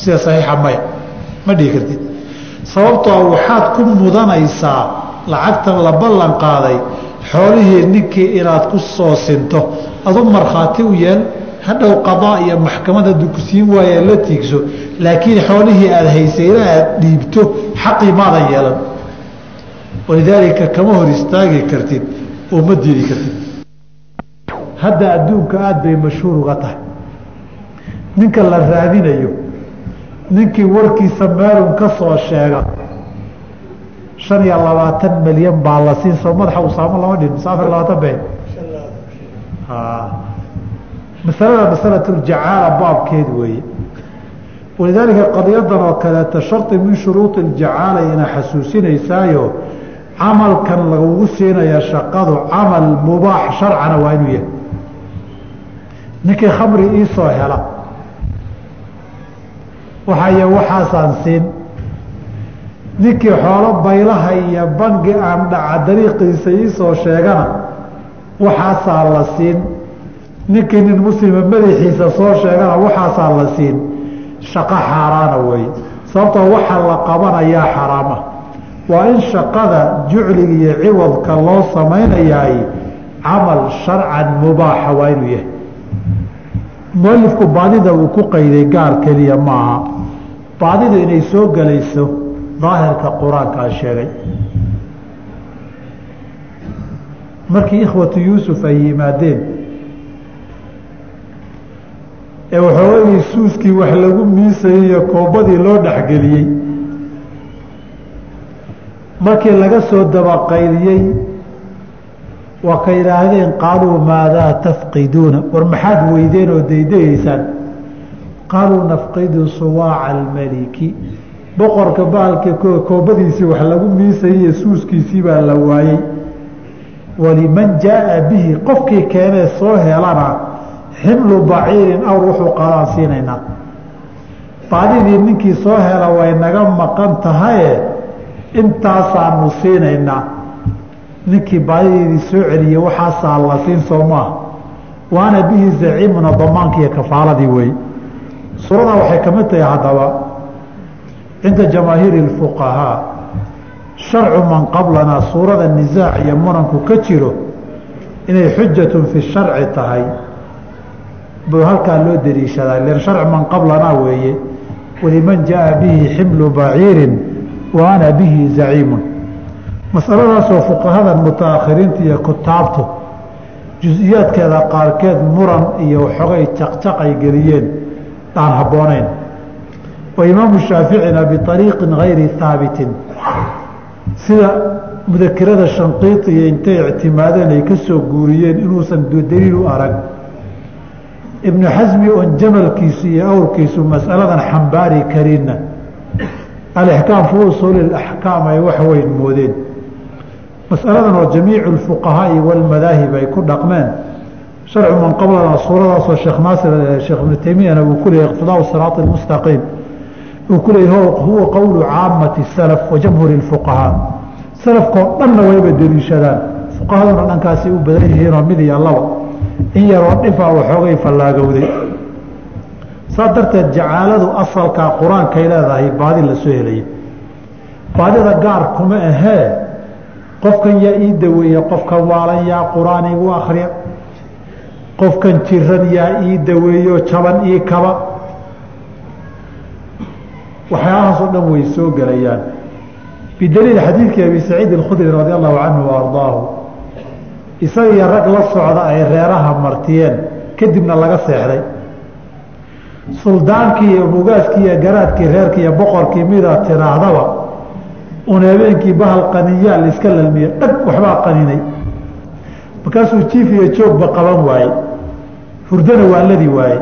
Sida saxiixa maya ma dhihi kartid. Sababtoo waxaad ku mudanaysaa lacagtan la ballan qaaday xoolihii ninkii inaad ku soo sinto. Adu markhaati u yeel hadhow qadaa iyo maxkamad hadduu ku siin waaya la tiigso laakiin xoolihii aada haysay ila aad dhiibto xaqii maadan yeelan. Walidaalika kama hor istaagi kartid oo ma diidi kartid. Hadda adduunka aada bay mashhuur uga tahay. Ninka la raadinayo ninkii warkiisa meelun ka soo sheega shan iyo labaatan milyan baa la siin soo madaxa usaamo lama dhin mise afar labaatan been masalada masalatuljacaala baabkeed weeye. Walidaalika qadiyadan oo kaleeta shardi min shuruudi iljacaala ina xasuusinaysaayo camalkan lagugu siinaya shaqadu camal mubaax sharcana waa inuu yahay. Ninkii khamri iisoo hela. Waxay waxaasaan siin. Ninkii xoolo baylaha iyo bangi aan dhaca dariiqiisa iisoo sheegana waxaasaa la siin ninkii nin muslima madaxiisa soo sheegana waxaasaa la siin. Shaqo xaaraana weeye sababtoo waxaa la qabanayaa xaraama. Waa in shaqada jucliga iyo ciwadka loo samaynayaay camal sharcan mubaaxa waa inuu yahay. Mualifku baadida uu ku qayday gaar keliya maaha. Baadidu inay soo gelayso daahirka qur'aankaa sheegay. Markii ikhwatu yuusuf ay yimaadeen ee waxoogagii suuskii wax lagu miisayey iyo koobadii loo dhexgeliyey. Markii laga soo dabaqayliyey waa ka yidhaahdeen qaaluu maadaa tafqiduuna? War maxaad weydeen oo daydayeysaan qaaluu nafqidu suwaaca almaliki. Boqorka baalka koobadiisii wax lagu miisayey suuskiisii baa la waayey. Waliman jaaa bihi qofkii keenee soo helana ximlu baciirin awr wuxuu qaadaan siinaynaa baadidii ninkii soo hela way naga maqan tahaye intaasaanu siinaynaa. Ninkii baadideedii soo celiyey waxaasaa la siin soo maaha waana bihi zaciimuna damaanka iyo kafaaladii weeye suurada waxay ka mid tahay haddaba cinda jamaahiiri اfuqahaa sharcu man qablanaa suurada nisaac iyo muranku ka jiro inay xujatun fi sharci tahay buu halkaa loo dariishadaa len sharcu man qablanaa weeye waliman jaaa bihi ximlu baciirin wa ana bihi zaciimun. Masaladaasoo fuqahadan mutaakhiriinta iyo kutaabtu jus-iyaadkeeda qaarkeed muran iyo xogay jaqjaq ay geliyeen aan habboonayn. Wa imaamu shaaficina biariiqin gayri haabitin sida mudakirada shanqiiti iyo intay ictimaadeen ay ka soo guuriyeen inuusan daliil u arag ibnu xasmi oon jamalkiisu iyo awrkiisu masaladan xambaari karinna. Alixkaam fi usuuli axkaam ay wax weyn moodeen. Masaladan oo jamiicu lfuqahaai walmadaahib ay ku dhaqmeen. Sharcu man qablana suuradaasoo sheekh naasir sheekh ibnu taymiyana uu ku iqtidaau siraati lmustaqiim uu ku huwa qowlu caamati salaf wa lfuqahaa salafkoo dhanna wayba deliishadaan fuqahaduna dhankaasay u badan yihiinoo mid iyo laba in yaroo dhifaa waxoogay fallaagowday. Saa darteed jacaaladu asalkaa qur'aankay leedahay baadi la soo helaya baadida gaar kuma ahee qofkan yaa ii daweeye qofkan waalan yaa qur'aan igu akriya qofkan jiran yaa ii daweeyo jaban ii kaba. Waxyaalahaasoo dhan way soo gelayaan. Bidaliil xadiidkii abi saciid alkhudri radi allahu canhu wa ardaahu isaga iyo rag la socda ay reeraha martiyeen kadibna laga seexday. Suldaankii iyo mugaaskii iyo garaadkii reerkii iyo boqorkii midaa tiraahdaba un habeenkii bahal qaniyaa la iska lalmiye dhag waxbaa qaninay. Markaasuu jiif iyo joogba qaban waaye hurdana waa ladi waaye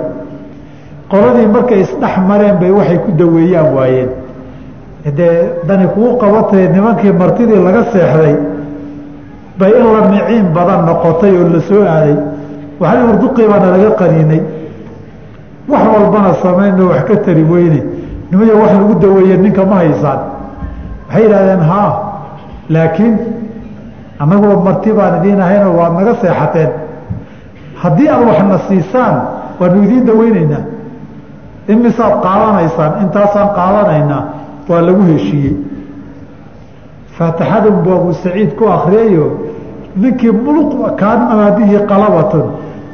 qoladii markay isdhex mareen bay waxay ku daweeyaan waayeen. Dee dani kugu qabatay nimankii martidii laga seexday bay in la miciin badan noqotay oo la soo aaday. Waxaa urduqii baana laga qaniinay. Wax walbana samayno wax ka tari weyne. Nimaya wax lagu daweeye ninka ma haysaan. Waxay yidhahdeen haa laakiin annaguba marti baan idiin ahaynoo waad naga seexateen. Haddii aad waxna siisaan waanu idiin daweyneynaa imisaad qaadanaysaan intaasaan qaadanaynaa. Waa lagu heshiiyey. Faatixadun buu abu saciid ku akriyayo ninkii kaanama bihi qalabatun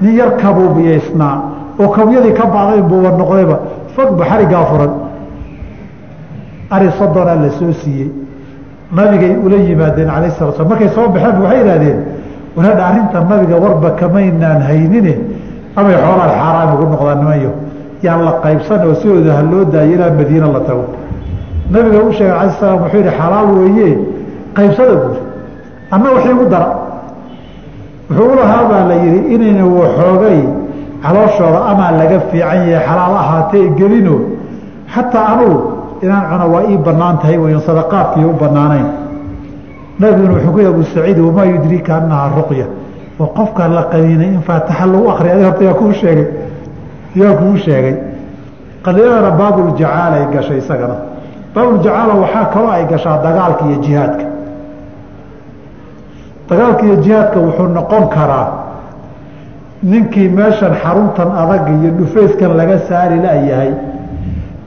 nin yar kabuubiyaysnaa oo kawyadii ka bacday buuba noqdayba fogba xarigaa furan ari soddonaa la soo siiyey. Nabigay ula yimaadeen alayh sala slam markay soo baxeen waxay idhahdeen walaadha arrinta nabiga warba kamaynaan haynine? Amay xoolaan xaaraan ugu noqdaan nimanyo yaan la qaybsan oo sidooda ha loo daayo ilaa madiina la tago. Nabiga u sheegay alay slam wuxuu yihi xalaal weeye qaybsada buuri anna waxay ugu dara wuxuu ulahaa baa la yihi inayna waxoogay calooshooda amaa laga fiican yahay xalaal ahaatee gelino xataa anugu inaan cuna waa ii bannaan tahay wayn sadaqaadkii u banaanayn nabiguna wuxuu ku yhi abu saciid wamaa yudriika annahaa ruqya? Oo qofka la qaniinay in faataxa lagu akriya adi horta yaa kuu sheegay yaa kuu sheegay. Qaniinadana baabuljacaal ay gashay isagana. Baabuljacaala waxaa kaloo ay gashaa dagaalka iyo jihaadka dagaalka iyo jihaadka wuxuu noqon karaa ninkii meeshan xaruntan adag iyo dhufayskan laga saari layahay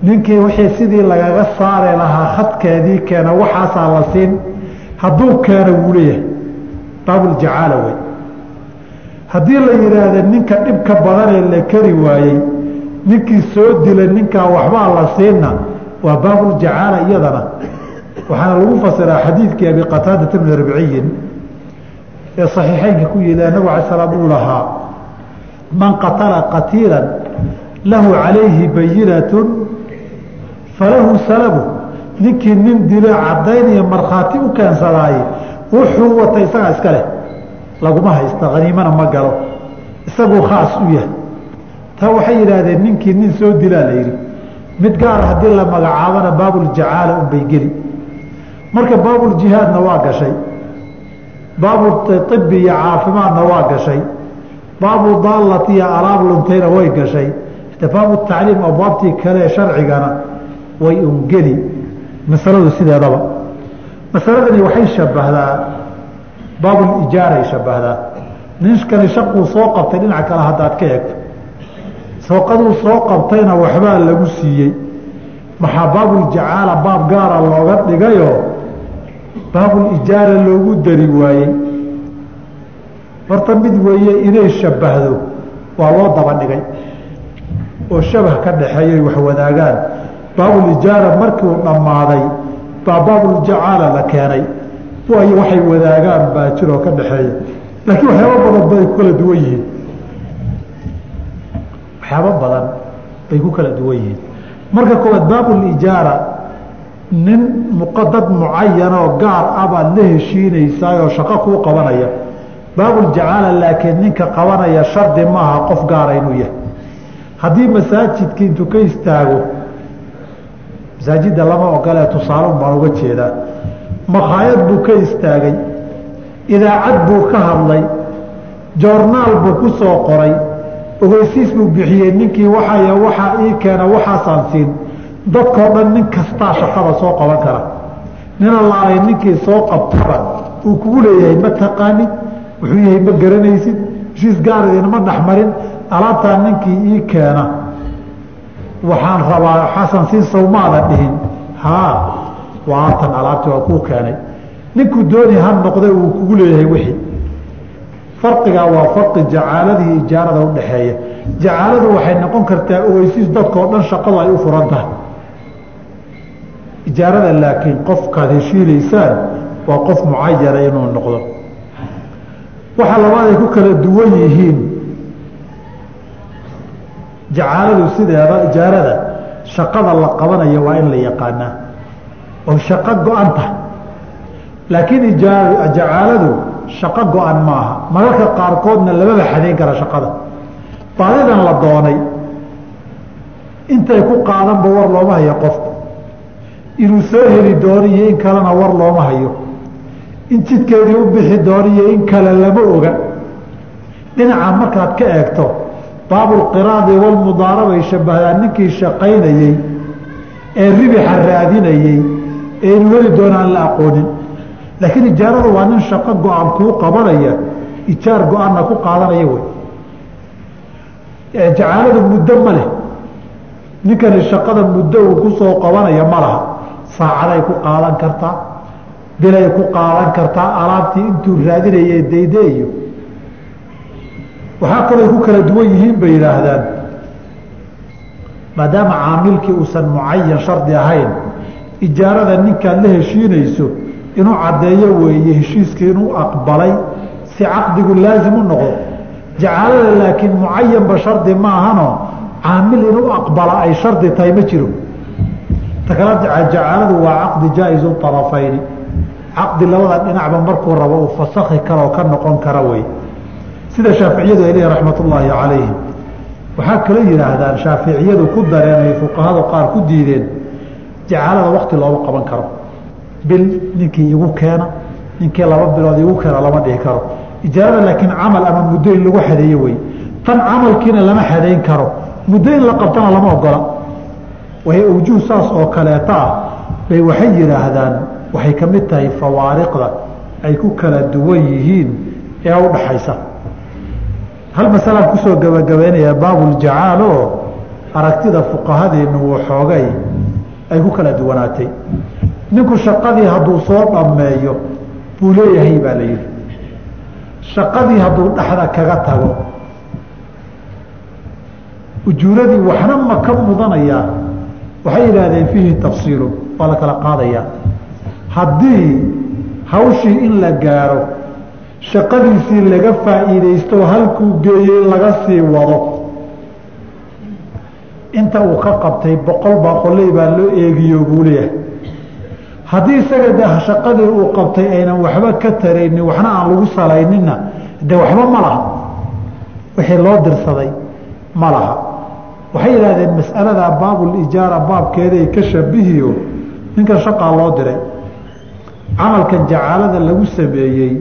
ninkii wixii sidii lagaga saari lahaa khadkeedii keena waxaasaa la siin. Hadduu keeno wuu leeyahay. Baabuljacaala wey haddii la yidhaahda ninka dhibka badanee la keri waayey ninkii soo dila ninkaa waxbaa la siinna waa baabuljacaala iyadana. Waxaana lagu fasiraa xadiidkii abi qataadata bni rabciyin ee saxiixeynka ku yili nabigu alay slam uu lahaa man qatala qatiila lahu calayhi bayinatun falahu salabu. Ninkii nin dilo cadayn iyo markhaati u keensadaaye wuxuu wata isagaa iska leh laguma haysta haniimana ma galo isaguu khaas u yahay. Taa waxay yidhaahdeen ninkii nin soo dilaa la yidhi mid gaara haddii la magacaabana baabuljacaala unbay geli. Marka baabuljihaadna waa gashay baabu ibi iyo caafimaadna waa gashay. Baabu daalati iyo alaab luntayna way gashay. Baabu tacliim abwaabtii kale sharcigana way ungeli. Masaladu sideedaba. Masaladani waxay shabahdaa baabulijaaray shabahdaa ninkani shaquu soo qabtay dhinaca kale haddaad ka eegto sooqaduu soo qabtayna waxbaa lagu siiyey. Maxaa baabuljacaala baab gaara looga dhigayoo baabulijaara loogu dari waayey. Horta mid weeye inay shabahdo waa loo daba dhigay. Oo shabah ka dhaxeeyay wax wadaagaan. Baabulijaara markiu dhammaaday baa baabuljacaala la keenay. Waayo waxay wadaagaan baa jiroo ka dhaxeeya laakiin waxyaaba badan bay ku kala duwan yihiin. Waxyaabo badan bay ku kala duwan yihiin. Marka koowaad baabulijaara nin muqadad mucayanoo gaar ah baad la heshiinaysaayoo shaqo kuu qabanaya. Baabuljacaala laakiin ninka qabanaya shardi maaha qof gaara inuu yahay. Haddii masaajidka intuu ka istaago masaajidda lama ogolee tusaalun baan uga jeedaa. Makhaayad buu ka istaagay idaacad buu ka hadlay joornaal buu ku soo qoray ogeysiis buu bixiyey ninkii waxay waxaa ii keena waxaasaan siin dadkao dhan nin kastaa shaqada soo qaban kara. Nin allaalay ninkii soo qabtaba uu kugu leeyahay ma taqaanid? Wuxuu yahay ma garanaysid? Heshiis gaar idinma dhexmarin? Alaabtaa ninkii ii keena. Waxaan rabaa xasan siin sawmaada dhihin. Haa waa tan alaabtii waa kuu keenay. Ninkuu dooni ha noqday uu kugu leeyahay wixii. Farqigaa waa farqi jacaalada iyo ijaarada udhaxeeya jacaaladu waxay noqon kartaa ogeysiis dadkao dhan shaqadu ay u furan tahay ijaarada laakiin qofkaad heshiinaysaan waa qof mucayana inuu noqdo. Waxa labaad ay ku kala duwan yihiin jacaaladu sideeda ijaarada shaqada la qabanayo waa in la yaqaanaa oo shaqo go-an tahay. Laakiin jacaaladu shaqo go-an maaha. Mararka qaarkoodna lamaba xadayn kara shaqada. Baadidan la doonay intay ku qaadanba war looma hayo qofku inuu soo heli doono iyo in kalena war looma hayo. In jidkeedii u bixi doono iyo in kale lama oga. Dhinaca markaad ka eegto baabulqiraadi walmudaarabay shabahdaan ninkii shaqaynayey ee ribixa raadinayey ee inu heli doona aan la aqoonin. Laakiin ijaaradu waa nin shaqo go-an kuu qabanaya ijaar go'aanna ku qaadanaya wey. Jacaaladu muddo ma leh. Ninkani shaqada muddo uu ku qabanaya ma laha saacaday ku qaadan kartaa bilay ku qaadan kartaa alaabtii intuu raadinayay daydeeyo waxaa kaloo ku kala duwan yihiin bay yidhaahdaan. Maadaama caamilkii uusan mucayan shardi ahayn ijaarada ninkaad la heshiinayso inuu caddeeyo weeye heshiiskii inuu aqbalay si caqdigu laasim u noqdo. Jacaalada laakiin mucayanba shardi ma ahano caamil inuu aqbala ay shardi tahay ma jiro ta kale jacaaladu waa caqdi jaa-izu arafayni caqdi labada dhinacba markuu rabo uu fasakhi karoo ka noqon kara wey. Sida shaaficiyadu ay leeyihiin raxmat ullaahi calayhim. Waxaa kale yidhaahdaan shaaficiyadu ku dareenay fuqahada qaar ku diideen jacaalada wakti looma qaban karo. Bil ninkii igu keena ninkii laba bilood igu keena lama dhihi karo. Ijaarada laakiin camal ama muddo lagu xadeeye wey. Tan camalkiina lama xadayn karo. Muddo la qabtana lama ogola way awjuh saas oo kaleeta ah bay waxay yidhaahdaan waxay ka mid tahay fawaariqda ay ku kala duwan yihiin ee u dhaxaysa. Hal masalaan ku soo gabagabeynayaa baabuljacaal oo aragtida fuqahadeennu waxoogay ay ku kala duwanaatay. Ninku shaqadii hadduu soo dhammeeyo buu leeyahay baa la yidhi. Shaqadii hadduu dhexda kaga tago ujuuradii waxna ma ka mudanayaa waxay yidhaahdeen fiihi tafsiilun waa la kala qaadayaa haddii hawshii in la gaaro shaqadiisii laga faa'iidaysto halkuu geeyey laga sii wado inta uu ka qabtay boqol baqoley baa loo eegiyo buu leeyahay. Haddii isaga de shaqadii uu qabtay aynan waxba ka taraynin waxna aan lagu salayninna de waxba ma laha. Wixii loo dirsaday ma laha waxay yidhahdeen mas'alada baabulijaara baabkeeday ka shabihiyo ninkan shaqaa loo diray. Camalkan jacaalada lagu sameeyey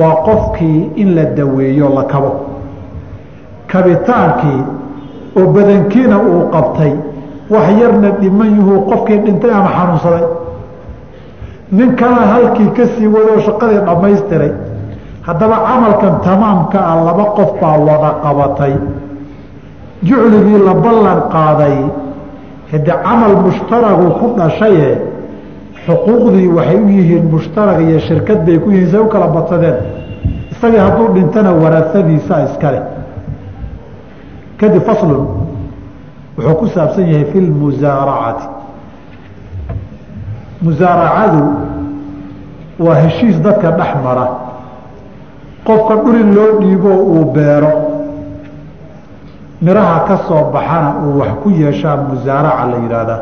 waa qofkii in la daweeyo la kabo. Kabitaankii oo badankiina uu qabtay wax yarna dhiman yuhuu qofkii dhintay ama xanuunsaday. Nin kala halkii ka sii wadoo shaqadii dhammaystiray. Haddaba camalkan tamaamka ah laba qof baa wada qabatay jucligii la ballan qaaday hade camal mushtaragu ku dhashaye xuquuqdii waxay u yihiin mushtarag iyo shirkad bay ku yihiin say u kala badsadeen. Isagii hadduu dhintana waraasadiisa iskale kadib faslun wuxuu ku saabsan yahay fi lmusaaracati musaaracadu waa heshiis dadka dhex mara. Qofka dhurin loo dhiiboo uu beero miraha ka soo baxana uu wax ku yeeshaa musaaraca la yidhaahdaa.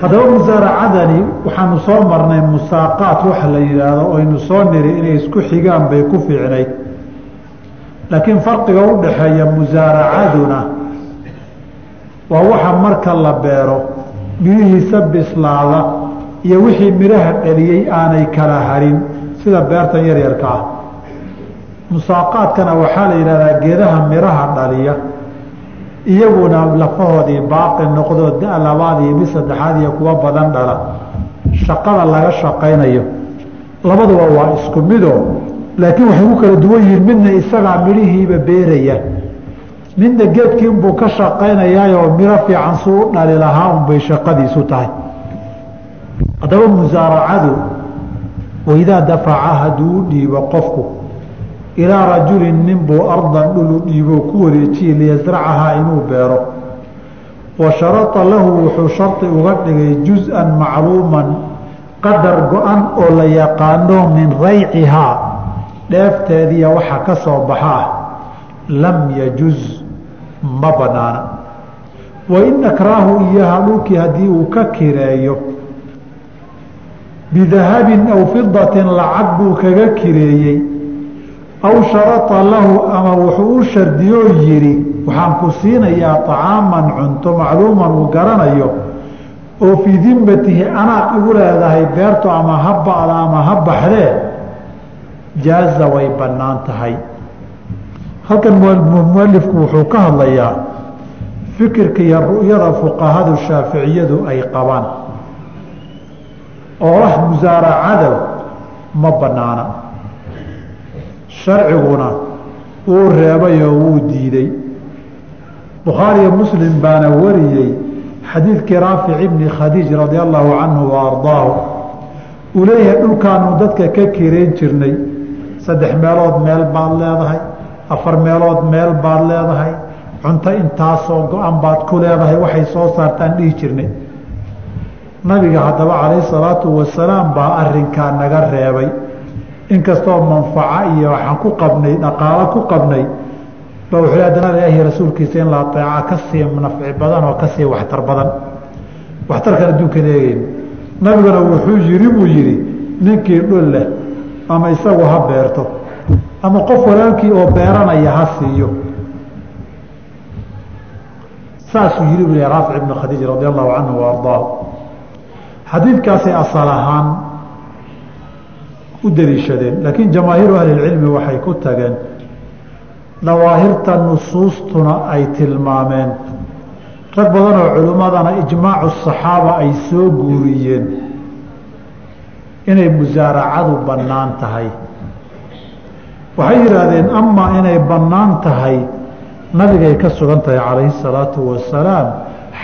Haddaba musaaracadani waxaanu soo marnay musaaqaat waxa la yidhaahdo oynu soo niri inay isku xigaan bay ku fiicnayd laakiin farqiga u dhaxeeya musaaracaduna waa waxa marka la beero mirihiisa bislaada iyo wixii midhaha dhaliyey aanay kala harin sida beertan yaryarka ah musaaqaadkana waxaa la yidhahdaa geedaha midhaha dhaliya. Iyaguna lafahoodii baaqi noqdo da labaad iyo mid saddexaad iyo kuwa badan dhala. Shaqada laga shaqaynayo. Labaduba waa isku mido. Laakiin waxay ku kala duwan yihiin midna isagaa midhihiiba beeraya. Midna geedkii unbuu ka shaqaynayaayoo miro fiican suu u dhali lahaa unbay shaqadiisu tahay. Haddaba musaaracadu waidaa dafaca hadduu u dhiibo qofku ilaa rajulin ninbuu ardan dhulu dhiiboo ku wareejiye liyasracahaa inuu beero. Wa sharada lahu wuxuu shardi uga dhigay juz-an macluuman qadar go-an oo la yaqaano min raycihaa dheefteediya waxa ka soo baxa ah lam yajuz ma banaana. Wain akraahu iyaha dhulkii haddii uu ka kireeyo bidahabin aw fidatin lacag buu kaga kireeyey aw sharata lahu ama wuxuu u shardiyoo yidhi waxaan ku siinayaa طacaaman cunto macluuman uu garanayo oo fii dimatihi anaad igu leedahay beerto ama ha ba'da ama ha baxdee jaaza way bannaan tahay. Halkan mualifku wuxuu ka hadlayaa fikirka iyo ru'yada fuqahadu shaaficiyadu ay qabaan. Oo ah musaaracada ma bannaana sharciguna wuu reebay oo wuu diiday bukhaariyo muslim baana wariyey xadiidkii raafic ibni khadiij radia allahu canhu wa ardaahu. Uu leeyahay dhulkaanu dadka ka kireen jirnay. Saddex meelood meel baad leedahay afar meelood meel baad leedahay cunto intaasoo go-an baad ku leedahay waxay soo saartaan dhihi jirnay. Nabiga haddaba calayhi salaatu wasalaam baa arinkaa naga reebay inkastoo manfaco iyo waxaan ku qabnay dhaqaalo ku qabnay ba wuxuu haddana ilaahi rasuulkiisa in la ateeca ka sii nafci badan oo ka sii waxtar badan. Waxtarkan adduunkan eegeyn nabiguna wuxuu yiri buu yidhi ninkii dhul leh ama isagu ha beerto ama qof walaalkii oo beeranaya ha siiyo. Saasuu yihi bu raafic ibnu khadiij radi allahu canhu wa ardaahu asal ahaan u daliishadeen laakiin jamaahiiru ahlilcilmi waxay ku tageen dawaahirta nusuustuna ay tilmaameen. Rag badan oo culimmadana ijmaacu saxaaba ay soo guuriyeen inay musaaracadu bannaan tahay. Waxay yidhaahdeen amaa inay bannaan tahay nabigay ka sugan tahay calayhi salaatu wasalaam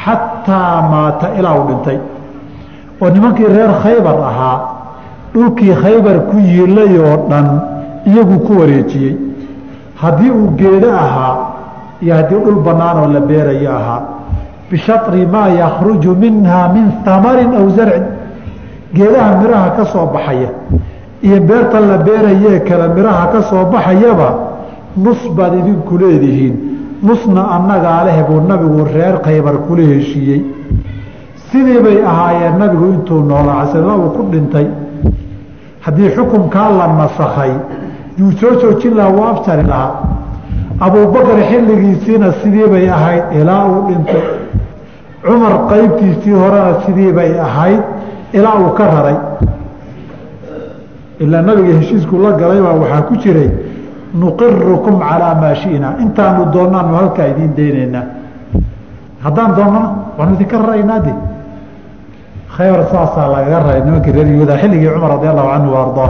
xataa maata ilaa uu dhintay. Oo nimankii reer khaybar ahaa dhulkii khaybar ku yiilay oo dhan iyagu ku wareejiyey. Haddii uu geedo ahaa iyo haddii dhul bannaan oo la beerayo ahaa bishatri maa yakhruju minha min hamarin aw zarcin. Geedaha miraha ka soo baxaya iyo beerta la beerayee kale miraha ka soo baxayaba nus baad idinku leedihiin. Nusna annagaa leh buu nabigu reer khaybar kula heshiiyey sidii bay ahaayeen nabigu intuu noolaa casalma uu ku dhintay haddii xukunkaa la nasakhay yuu soo joojin lahaa wuu afjari lahaa. Abuubakar xilligiisiina sidii bay ahayd? Ilaa uu dhintay. Cumar qaybtiisii horena sidii bay ahayd? Ilaa uu ka raray. Ilaa nabiga heshiisku la galaybaa waxaa ku jiray nuqirukum calaa maa shi'naa intaanu doonaanu halkaa idiin daynaynaa. Haddaan doonnana waanu idinka raraynaa de khaybar saasaa lagaga raray nimankii reer yuhuda xilligii cumar radi allahu canhu wa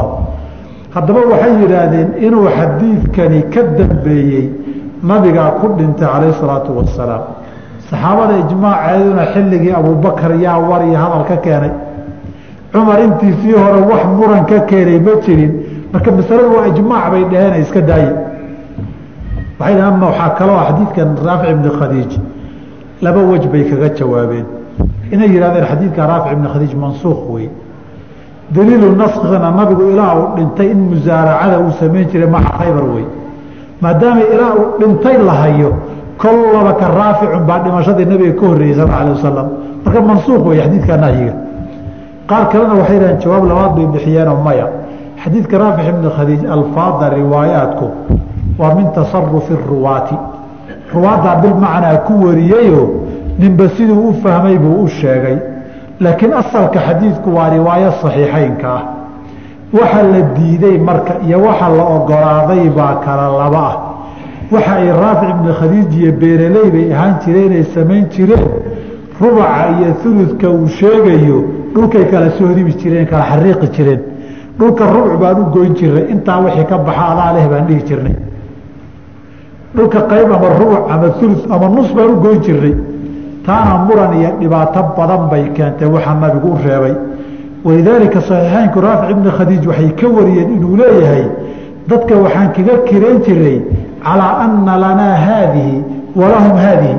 haddaba waxay yidhaahdeen inuu xadiidkani ka dambeeyey nabigaa ku dhintay calayhi salaatu wasalaam saxaabada ijmaaceeduna xilligii abuubakar yaa war iyo hadal ka keenay. Cumar intiisii hore wax muran ka keenay ma jirin. Marka masaladu waa ijmaac bay dhaheen iska daaye waxay dhaheen ama waxaa kaloo xadiidkan raafic ibni khadiij laba wej bay kaga jawaabeen inay yidhahdeen xadiidka raafic ibni khadiij mansuukh wey daliilu naskigana nabigu ilaa uu dhintay in musaaracada uu samayn jiray maca khaybar wey maadaama ilaa uu dhintay la hayo kollaba ka raaficun baa dhimashadii nabiga ka horreeyey sal alay wasalam marka mansuuq wey xadiidka nahyiga. Qaar kalena waxay dhaheen jawaab labaad bay bixiyeenoo maya. Xadiidka raafic ibni khadiij alfaada riwaayaatku waa min tasarufi ruwaati. Ruwaaddaa bilmacnaa ku wariyeyo ninba siduu u fahmay buu u sheegay. Laakiin asalka xadiidku waa riwaayo saxiixeynka ah. Waxa la diiday marka iyo waxa la ogolaaday baa kala laba ah. Waxa ay raafic ibni khadiij iyo beeraley bay ahaan jireen ay samayn jireen. Rubaca iyo uludka uu sheegayo dhulkay kala soo ribi jireen kala xariiqi jireen. Dhulka rubuc baan u goyn jirnay intaa wixii ka baxa adaa leh baan dhihi jirnay. Dhulka qayb ama rubuc ama ulud ama nus baan u goyn jirnay taana muran iyo dhibaato badan bay keentay waxaa nabigu u reebay. Walidaalika saxiixeynku raafic ibni khadiij waxay ka wariyeen inuu leeyahay dadka waxaan kaga kireen jiray calaa anna lanaa haadihi walahum haadihi.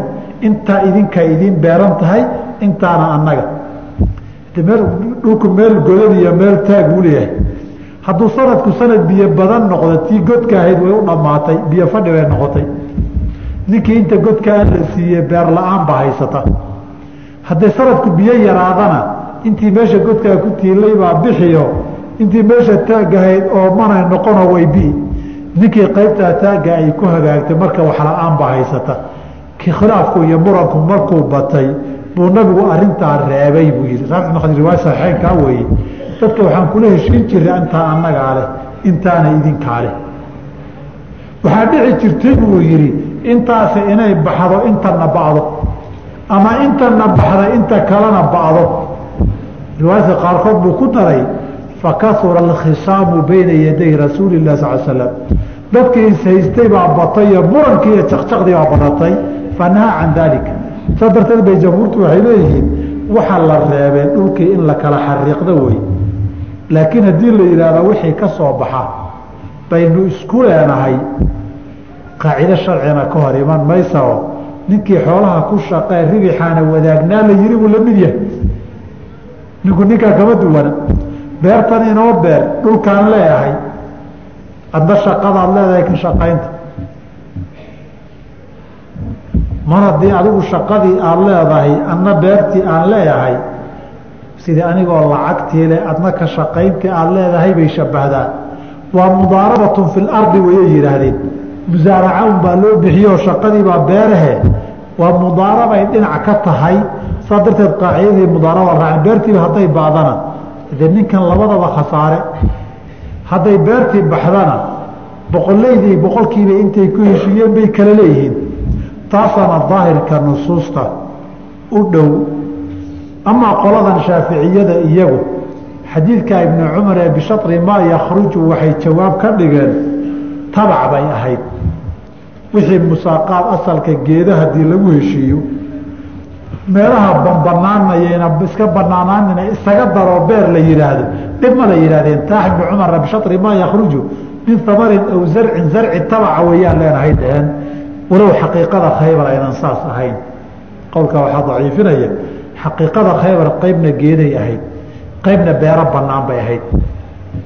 Intaa idinkaa idiin beeran tahay intaana annaga. Dhulku meel godad iyo meel taag uu leeyahay. Hadduu sanadku sanad biyo badan noqdo tii godka ahayd way u dhammaatay biyo fadhi bay noqotay ninkii inta godkaa la siiyey beer la'aan haysata. Hadday sanadku biyo yaraadana intii meesha godkaa ku tiilay baa bixiyo intii meesha taagahayd oo manay noqono waybi ninkii qaybtaa taagga ay ku hagaagtay marka wax la'aan ba haysata. Khilaafku iyo muranku markuu batay buu nabigu arintaa reebay buu yihi riwaaya saxiixeynkaa weeye. Dadka waxaan kula heshiin jiray intaa annagaa leh intaana idinkaa leh. Waxaa dhici jirtay buu yidhi intaasi inay baxdo intana bacdo. Ama intana baxda inta kalena bacdo. Riwaayadka qaarkood buu ku daray fakahura alkhisaamu bayna yaday rasuuli lah sal slam dadkii ishaystay baa batayo murankii iyo jaqjaqdii baa badatay fanahaa can daalika saas darteed bay jamhuurtu waxay leeyihiin waxaa la reebeen dhulkii in la kala xariiqdo wey. Laakiin haddii la yidhaahdo wixii ka soo baxa baynu isku leenahay qaacido sharcina ka hor iman maysao ninkii xoolaha ku shaqee ribixaana wadaagnaa la yiri buu la yahay. Ninku ninkaa kama duwana. Beertan inoo beer dhulkaan leeyahay. Adna shaqadaad leedahay ka shaqaynta. Mar haddii adigu shaqadii aada leedahay adna beertii aan leeyahay sidii anigoo lacagtii le adna ka shaqayntii aada leedahay bay shabahdaa. Waa mudaarabatun fi lardi wayay yidhaahdeen musaaraca un baa loo bixiyo shaqadii baa beerahe waa mudaarabay dhinac ka tahay. Saa darteed qaacidadii mudaaraba raacin beertiiba hadday baadana dee ninkan labadaba khasaare hadday beertii baxdana boqoleydii boqolkiiba intay ku heshiiyeen bay kala leeyihiin. Taasaana daahirka nusuusta u dhow. Amaa qoladan shaaficiyada iyagu xadiidka ibnu cumar ee bishatri maa yakhruju waxay jawaab ka dhigeen tabac bay ahayd. Wixii musaaqaad asalka geeda haddii lagu heshiiyo meelaha banbanaanayena iska banaanaanina isaga daroo beer la yidhaahdo dhib ma la yidhahdeen taax ibnu cumar bishatri maa yakhruju min hamarin aw zarcin zarci tabaca weeyaan leenahay dheheen. Walow xaqiiqada khaybar aynan saas ahayn. Qowlka waxaa daciifinaya xaqiiqada khaybar qeybna geeday ahayd qeybna beero banaan bay ahayd.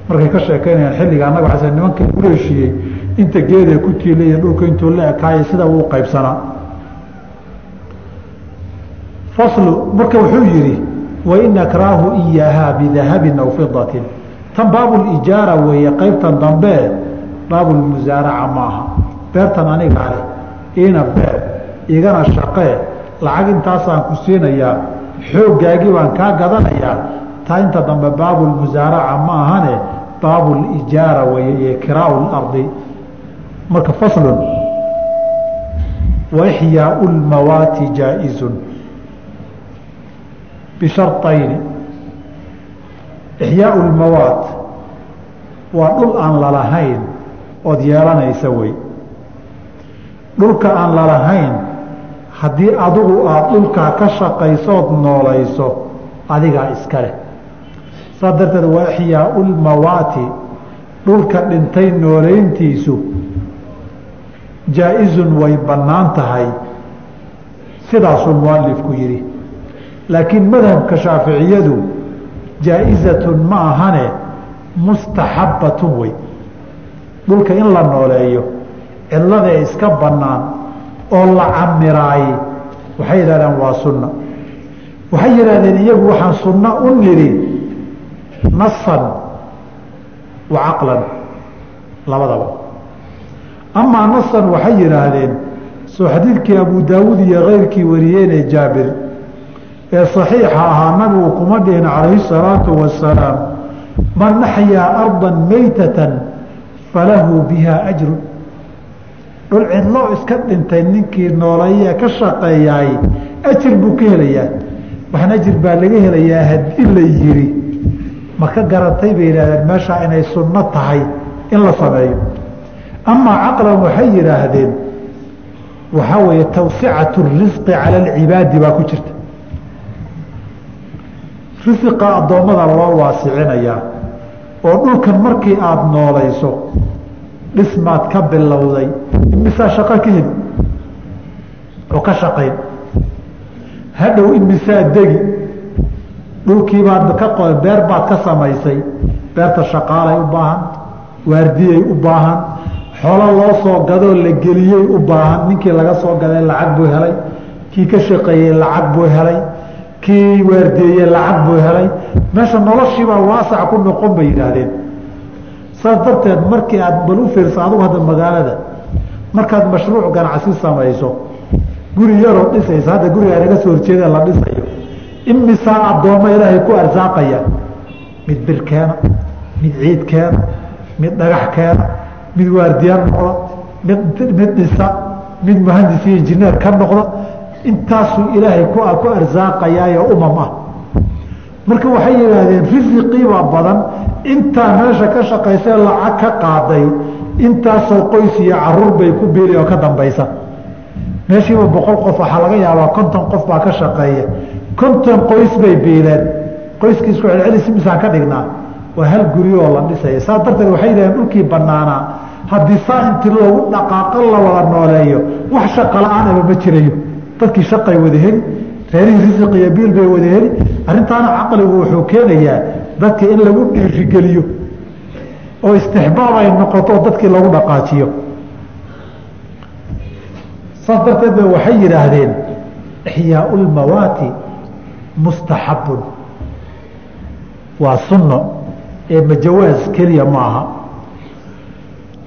Markay ka sheekeynayaan xilliga annaga xasan nimanka kula heshiiyey inta geedee ku tiilaiyo dhulka intuu la ekaayay sida uu qaybsanaa. Faslu marka wuxuu yidhi wain akraahu iyaahaa bidahabin aw fidatin tan baabulijaara weeye qeybtan dambe baabulmusaaraca maaha. Beertan anigaa leh iina beer igana shaqee lacag intaasaan ku siinayaa xooggaagii baan kaa gadanayaa. Taa inta dambe baabulmusaaraca ma ahane baabulijaara weeye iyo kiraau lardi marka faslun waixyaau lmawaati jaa-izun bisharطayni ixyaau lmawaat waa dhul aan lalahayn ood yeelanaysa wey. Dhulka aan lalahayn haddii adigu aada dhulkaa ka shaqaysood noolayso adigaa iska leh. Saas darteed waa ixyaau lmawaati dhulka dhintay noolayntiisu jaa-izun way bannaan tahay sidaasuu mualifku yidhi. Laakiin madhabka shaaficiyadu jaa-izatun ma ahane mustaxabbatun wey dhulka in la nooleeyo cidladee iska bannaan oo la camiraay waxay yidhahdeen waa sunna. Waxay yidhahdeen iyagu waxaan sunno u nidhi nasan wa caqlan labadaba amaa nasan waxay yidhaahdeen soo xadiidkii abu daawuud iyo keyrkii wariyeenee jaabir ee saxiixa ahaa nabigu kuma dhihin calayhi salaatu wasalaam man axyaa arda meytatan falahu biha ajrun dhul cidloo iska dhintay ninkii nooleeyee ka shaqeeyaay ajir buu ka helayaa. Waxan ajir baa laga helayaa haddii la yiri ma ka garatay? bay yidhahdeen meeshaa inay sunno tahay in la sameeyo amaa caqlan waxay yidhaahdeen waxaa weeye tawsicatu risqi cala alcibaadi baa ku jirta. Risiqa addoommada loo waasicinayaa oo dhulkan markii aada noolayso dhismaad ka bilowday imisaa shaqo ka heli oo ka shaqayn hadhow imisaa degi dhulkiibaad ka beer baad ka samaysay beerta shaqaalay u baahan waardiyay u baahan xoolo loo soo gadoo la geliyey u baahan. Ninkii laga soo gaday lacag buu helay. Kii ka shaqeeyey lacag buu helay. Kii waardeeyey lacag buu helay. Meesha noloshiibaa waasac ku noqon bay yidhaahdeen. Saas darteed markii aad bal u fiirsa adugu hadda magaalada markaad mashruuc ganacsi samayso guri yaroo dhisaysa hadda gurigaa naga soo horjeeda la dhisayo. Imisaa addoommo ilaahay ku arsaaqaya? Mid bir keena mid ciid keena mid dhagax keena mid waardiya noqda mid dhisa mid muhandis iyo injineer ka noqda intaasuu ilaahay ku ku arsaaqayaayo umam ah marka waxay yidhaahdeen risiqiibaa badan intaa meesha ka shaqaysee lacag ka qaaday intaasoo qoys iyo carruur bay ku biili oo ka dambaysa. Meeshiiba boqol qof waxaa laga yaabaa konton qof baa ka shaqeeya. Konton qoys bay biileen. Qoyskii isku misaan ka dhignaa. Waa hal guri oo la dhisaya saas darteed waxay yidhahdeen dhulkii banaanaa haddii saa inti loogu dhaqaaqo la wada nooleeyo wax shaqa la'aanaba ma jirayo. Dadkii shaqay wada heli reerihii risiq iyo biil bay wada heli arrintaana caqligu wuxuu keenayaa dadka in lagu dhiirigeliyo oo istixbaab ay noqoto dadkii lagu dhaqaajiyo. Saas darteed ba waxay yidhaahdeen ixyaau lmawaati mustaxabun. Waa sunno ee majawaas keliya maaha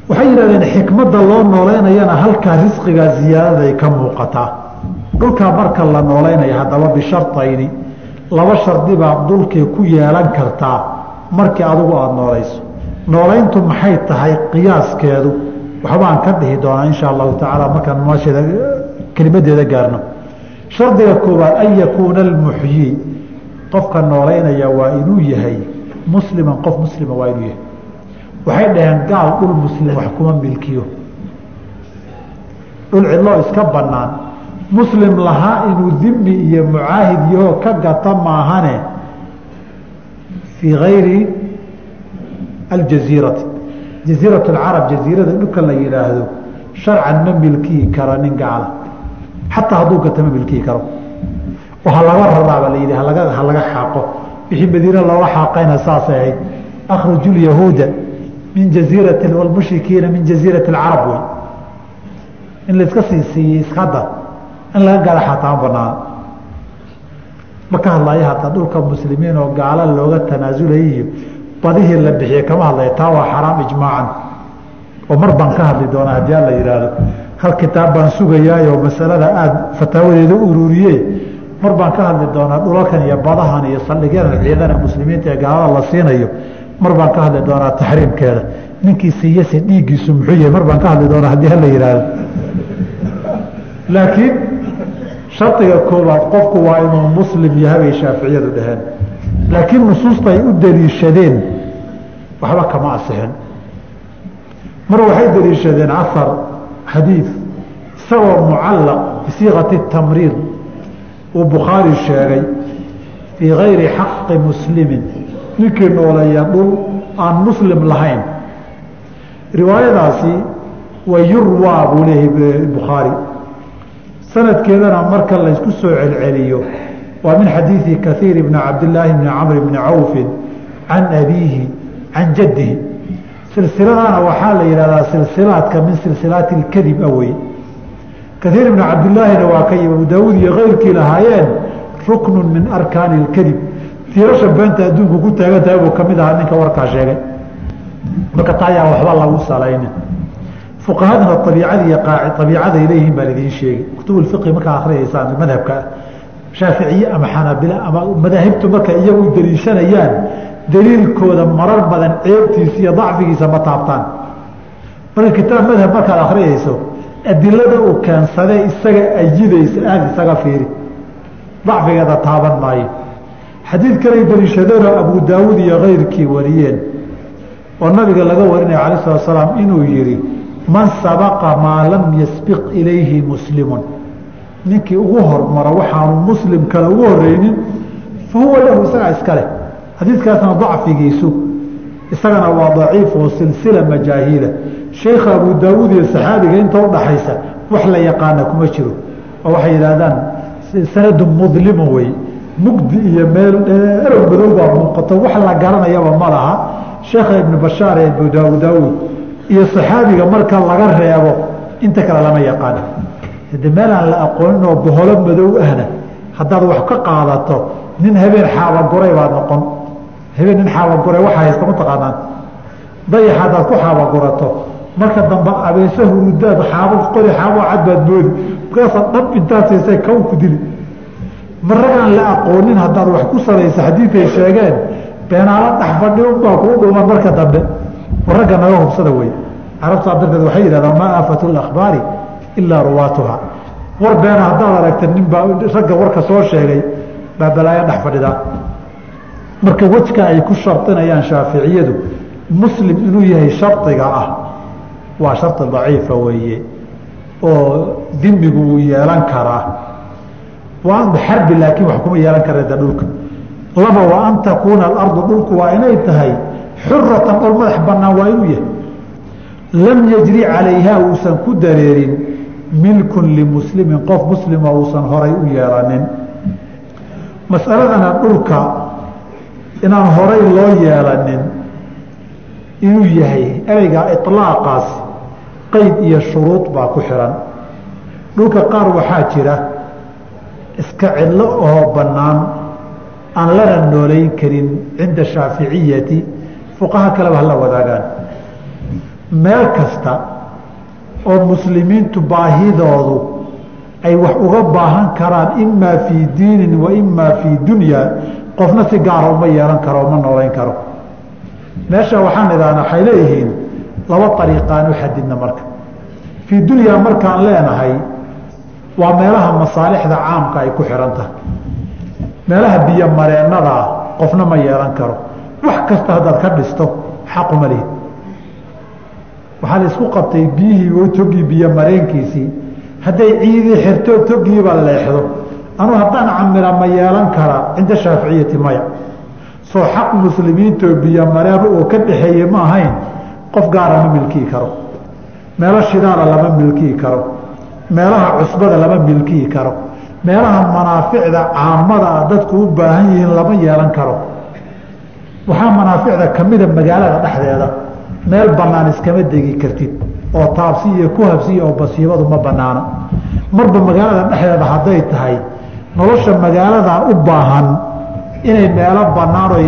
waxay yidhahdeen xikmadda loo nooleynayana halkaa risqigaa ziyaadaday ka muuqataa dhulkaa marka la nooleynaya haddaba bishartayni laba shardi baad dhulkii ku yeelan kartaa markii adigu aada noolayso. Nooleyntu maxay tahay qiyaaskeedu? Waxbaan ka dhihi doonaa insha allahu tacaala markaan maasheeda kelimadeeda gaarno. Shardiga koowaad an yakuuna almuxyii qofka nooleynaya waa inuu yahay musliman qof muslima waa inuu yahay waxay dhaheen gaal dhul muslim wax kuma milkiyo. Dhul cidloo iska banaan muslim lahaa inuu dimi iyo mucaahid yahoo ka gata maahane fii gayri aljaziirati. Jaziirat alcarab jaziirada dhulka la yidhaahdo sharcan ma milkiyi karo nin gaala xataa hadduu gata ma milkiyi karo. Ha laga raraaba la ha laga xaaqo. Wixii madiine looga xaaqayna saasay ahayd. Lyahuuda min jaziirati walmushrikiina min jaziirati alcarab wey. In laiska sii siiyey iskada in laga gala xataa ma banaano ma ka hadlaya hataa dhulka muslimiin oo gaala looga tanaasulay badihii la bixiye kama hadlaya taa waa xaraam ijmaacan. Oo mar baan ka hadli doonaa haddii alla yidhaahdo hal kitaab baan sugayaayoo masalada aada fataawadeeda ururiye mar baan ka hadli doonaa dhulalkan iyo badahan iyo saldhigyadan ciidana muslimiinta ee gaalada la siinayo mar baan ka hadli doonaa taxriimkeeda ninkii siiyase dhiiggiisu muxuu yahay? Mar baan ka hadli doonaa haddii hala yidhaahdo. Laakiin shardiga koobaad qofku waa inuu muslim yahay bay shaaficiyadu dhaheen. Laakiin nusuusta u daliishadeen waxba kama asixin. Mar waxay daliishadeen casar xadiid isagoo mucallaq bisiiqati tamriid. Uu bukhaari sheegay fii gayri xaqi muslimin ninkii nooleeya dhul aan muslim lahayn. Riwaayadaasi wa yurwaa buu leeyahay bukhaari sanadkeedana marka laysku soo celceliyo waa min xadiidi kaiir bni cabdilaahi bni camr bni cawfin can abiihi can jaddihi. Silsiladana waxaa la yihahdaa silsilaadka min silsilaati اkadib awey kaiir bni cabdilaahina waa ka abu daawuud iyo keyrkii lahaayeen ruknu min arkaani اkadib tiirasha beenta adduunku ku taagan tahay buu ka mid ahaa ninka warkaa sheegay. Marka taayaa waxba lagu salaynin fuqahadana abiicadi abiicaday leeyihiin baa lidiin sheegi kutub fiqhi markaa akhriyaysaan madhabka shaaficiye ama xanaabila ama madaahibtu markay iyagu daliishanayaan daliilkooda marar badan ceebtiisa iyo dacfigiisa ma taabtaan. Marka kitaab madhab markaad akhriyayso adilada uu keensadee isaga ayidaysa aada isaga fiiri. Dacfigeeda taaban maayo xadiid kalay daliishadeenoo abu daawuud iyo keyrkii wariyeen oo nabiga laga warinaya cala slat slaam inuu yihi man sabaqa maa lam yasbiq ilayhi muslimun. Ninkii ugu hormaro waxaanu muslim kale ugu horeynin fa huwa lahu isagaa iskale xadiidkaasna dacfigiisu isagana waa daciif oo silsila majaahiila sheekha abu daawuud iyo saxaabiga inta udhaxaysa wax la yaqaana kuma jiro oo waxay yidhaahdaan sanadu mudlimu wey mugdi iyo meel dheerow madow baa muuqato wax la garanayaba ma laha. Sheekha ibnu bashaar ee abu iyo saxaabiga marka laga reebo inta kale lama yaqaan hade meel la aqoonin oo boholo madow ahna haddaad wax ka qaadato nin habeen xaabaguray baad noqon. Habeen nin xaabaguray waxa haysta mataqaanaan dayax haddaad ku xaabagurato marka dambe abeese hurudaad xaabo qori xaabo cad baad moodi markaasaa dhab intaad siisay kaw ku dili maragaan la aqoonin haddaad wax ku salaysa xadiiday sheegeen beenaalo dhexfadhi unbaa kuu dhuuman marka dambe. Ragga naga hubsada wey carabtaa darteed waxay yidhahdaan maa aafatu lakhbaari ilaa ruwaatuha. War beena haddaad aragta ninbaa ragga warka soo sheegay baa balaayo dhex fadhidaa. Marka wejka ay ku shardinayaan shaaficiyadu muslim inuu yahay shardiga ah waa shardi daciifa weeye oo dimigu uu yeelan karaa waa xarbi laakiin wax kuma yeelan karada dhulka laba wa an takuuna alardu dhulku waa inay tahay xuratan dhul madax banaan waa inuu yahay lam yajri calayha uusan ku dareerin milkun limuslimin qof muslima uusan horay u yeelanin masaladana dhulka inaan horay loo yeelanin inuu yahay ereyga ilaaqaas qeyd iyo shuruud baa ku xiran dhulka qaar waxaa jira iska cidlo oo bannaan aan lana noolayn karin cinda shaaficiyati. Fuqaha kaleba hala wadaagaan. Meel kasta oo muslimiintu baahidoodu ay wax uga baahan karaan imaa fii diinin wa imaa fii dunya qofna si gaara uma yeelan karo uma noolayn karo. Meesha waxaan idhahnaa waxay leeyihiin laba ariiqaan u xadidna marka. Fii dunyaa markaan leenahay waa meelaha masaalixda caamka ay ku xihan tahay. Meelaha biyo mareennadaa qofna ma yeelan karo. Wax kasta haddaad ka dhisto xaquma lihid waxaa la isku qabtay biyihii togii biyo mareenkiisii. Hadday ciidii xirto togiiba leexdo. Anuu haddaan camila ma yeelan karaa cinda shaaficiyati maya. Soo xaq muslimiintoo biyo mareen oo ka dhaxeeye ma ahayn. Qof gaara ma milkii karo. Meelo shidaala lama milkii karo meelaha cusbada lama milkii karo. Meelaha manaaficda caamada dadku u baahan yihiin lama yeelan karo. Waxaa manaaficda kamida magaalada dhexdeeda. Meel banaan iskama degi kartid oo taabsi iyo ku habsiya oo basiibadu ma banaana marba magaalada dhexdeeda hadday tahay nolosha magaaladaa u baahan inay meelo banaan oo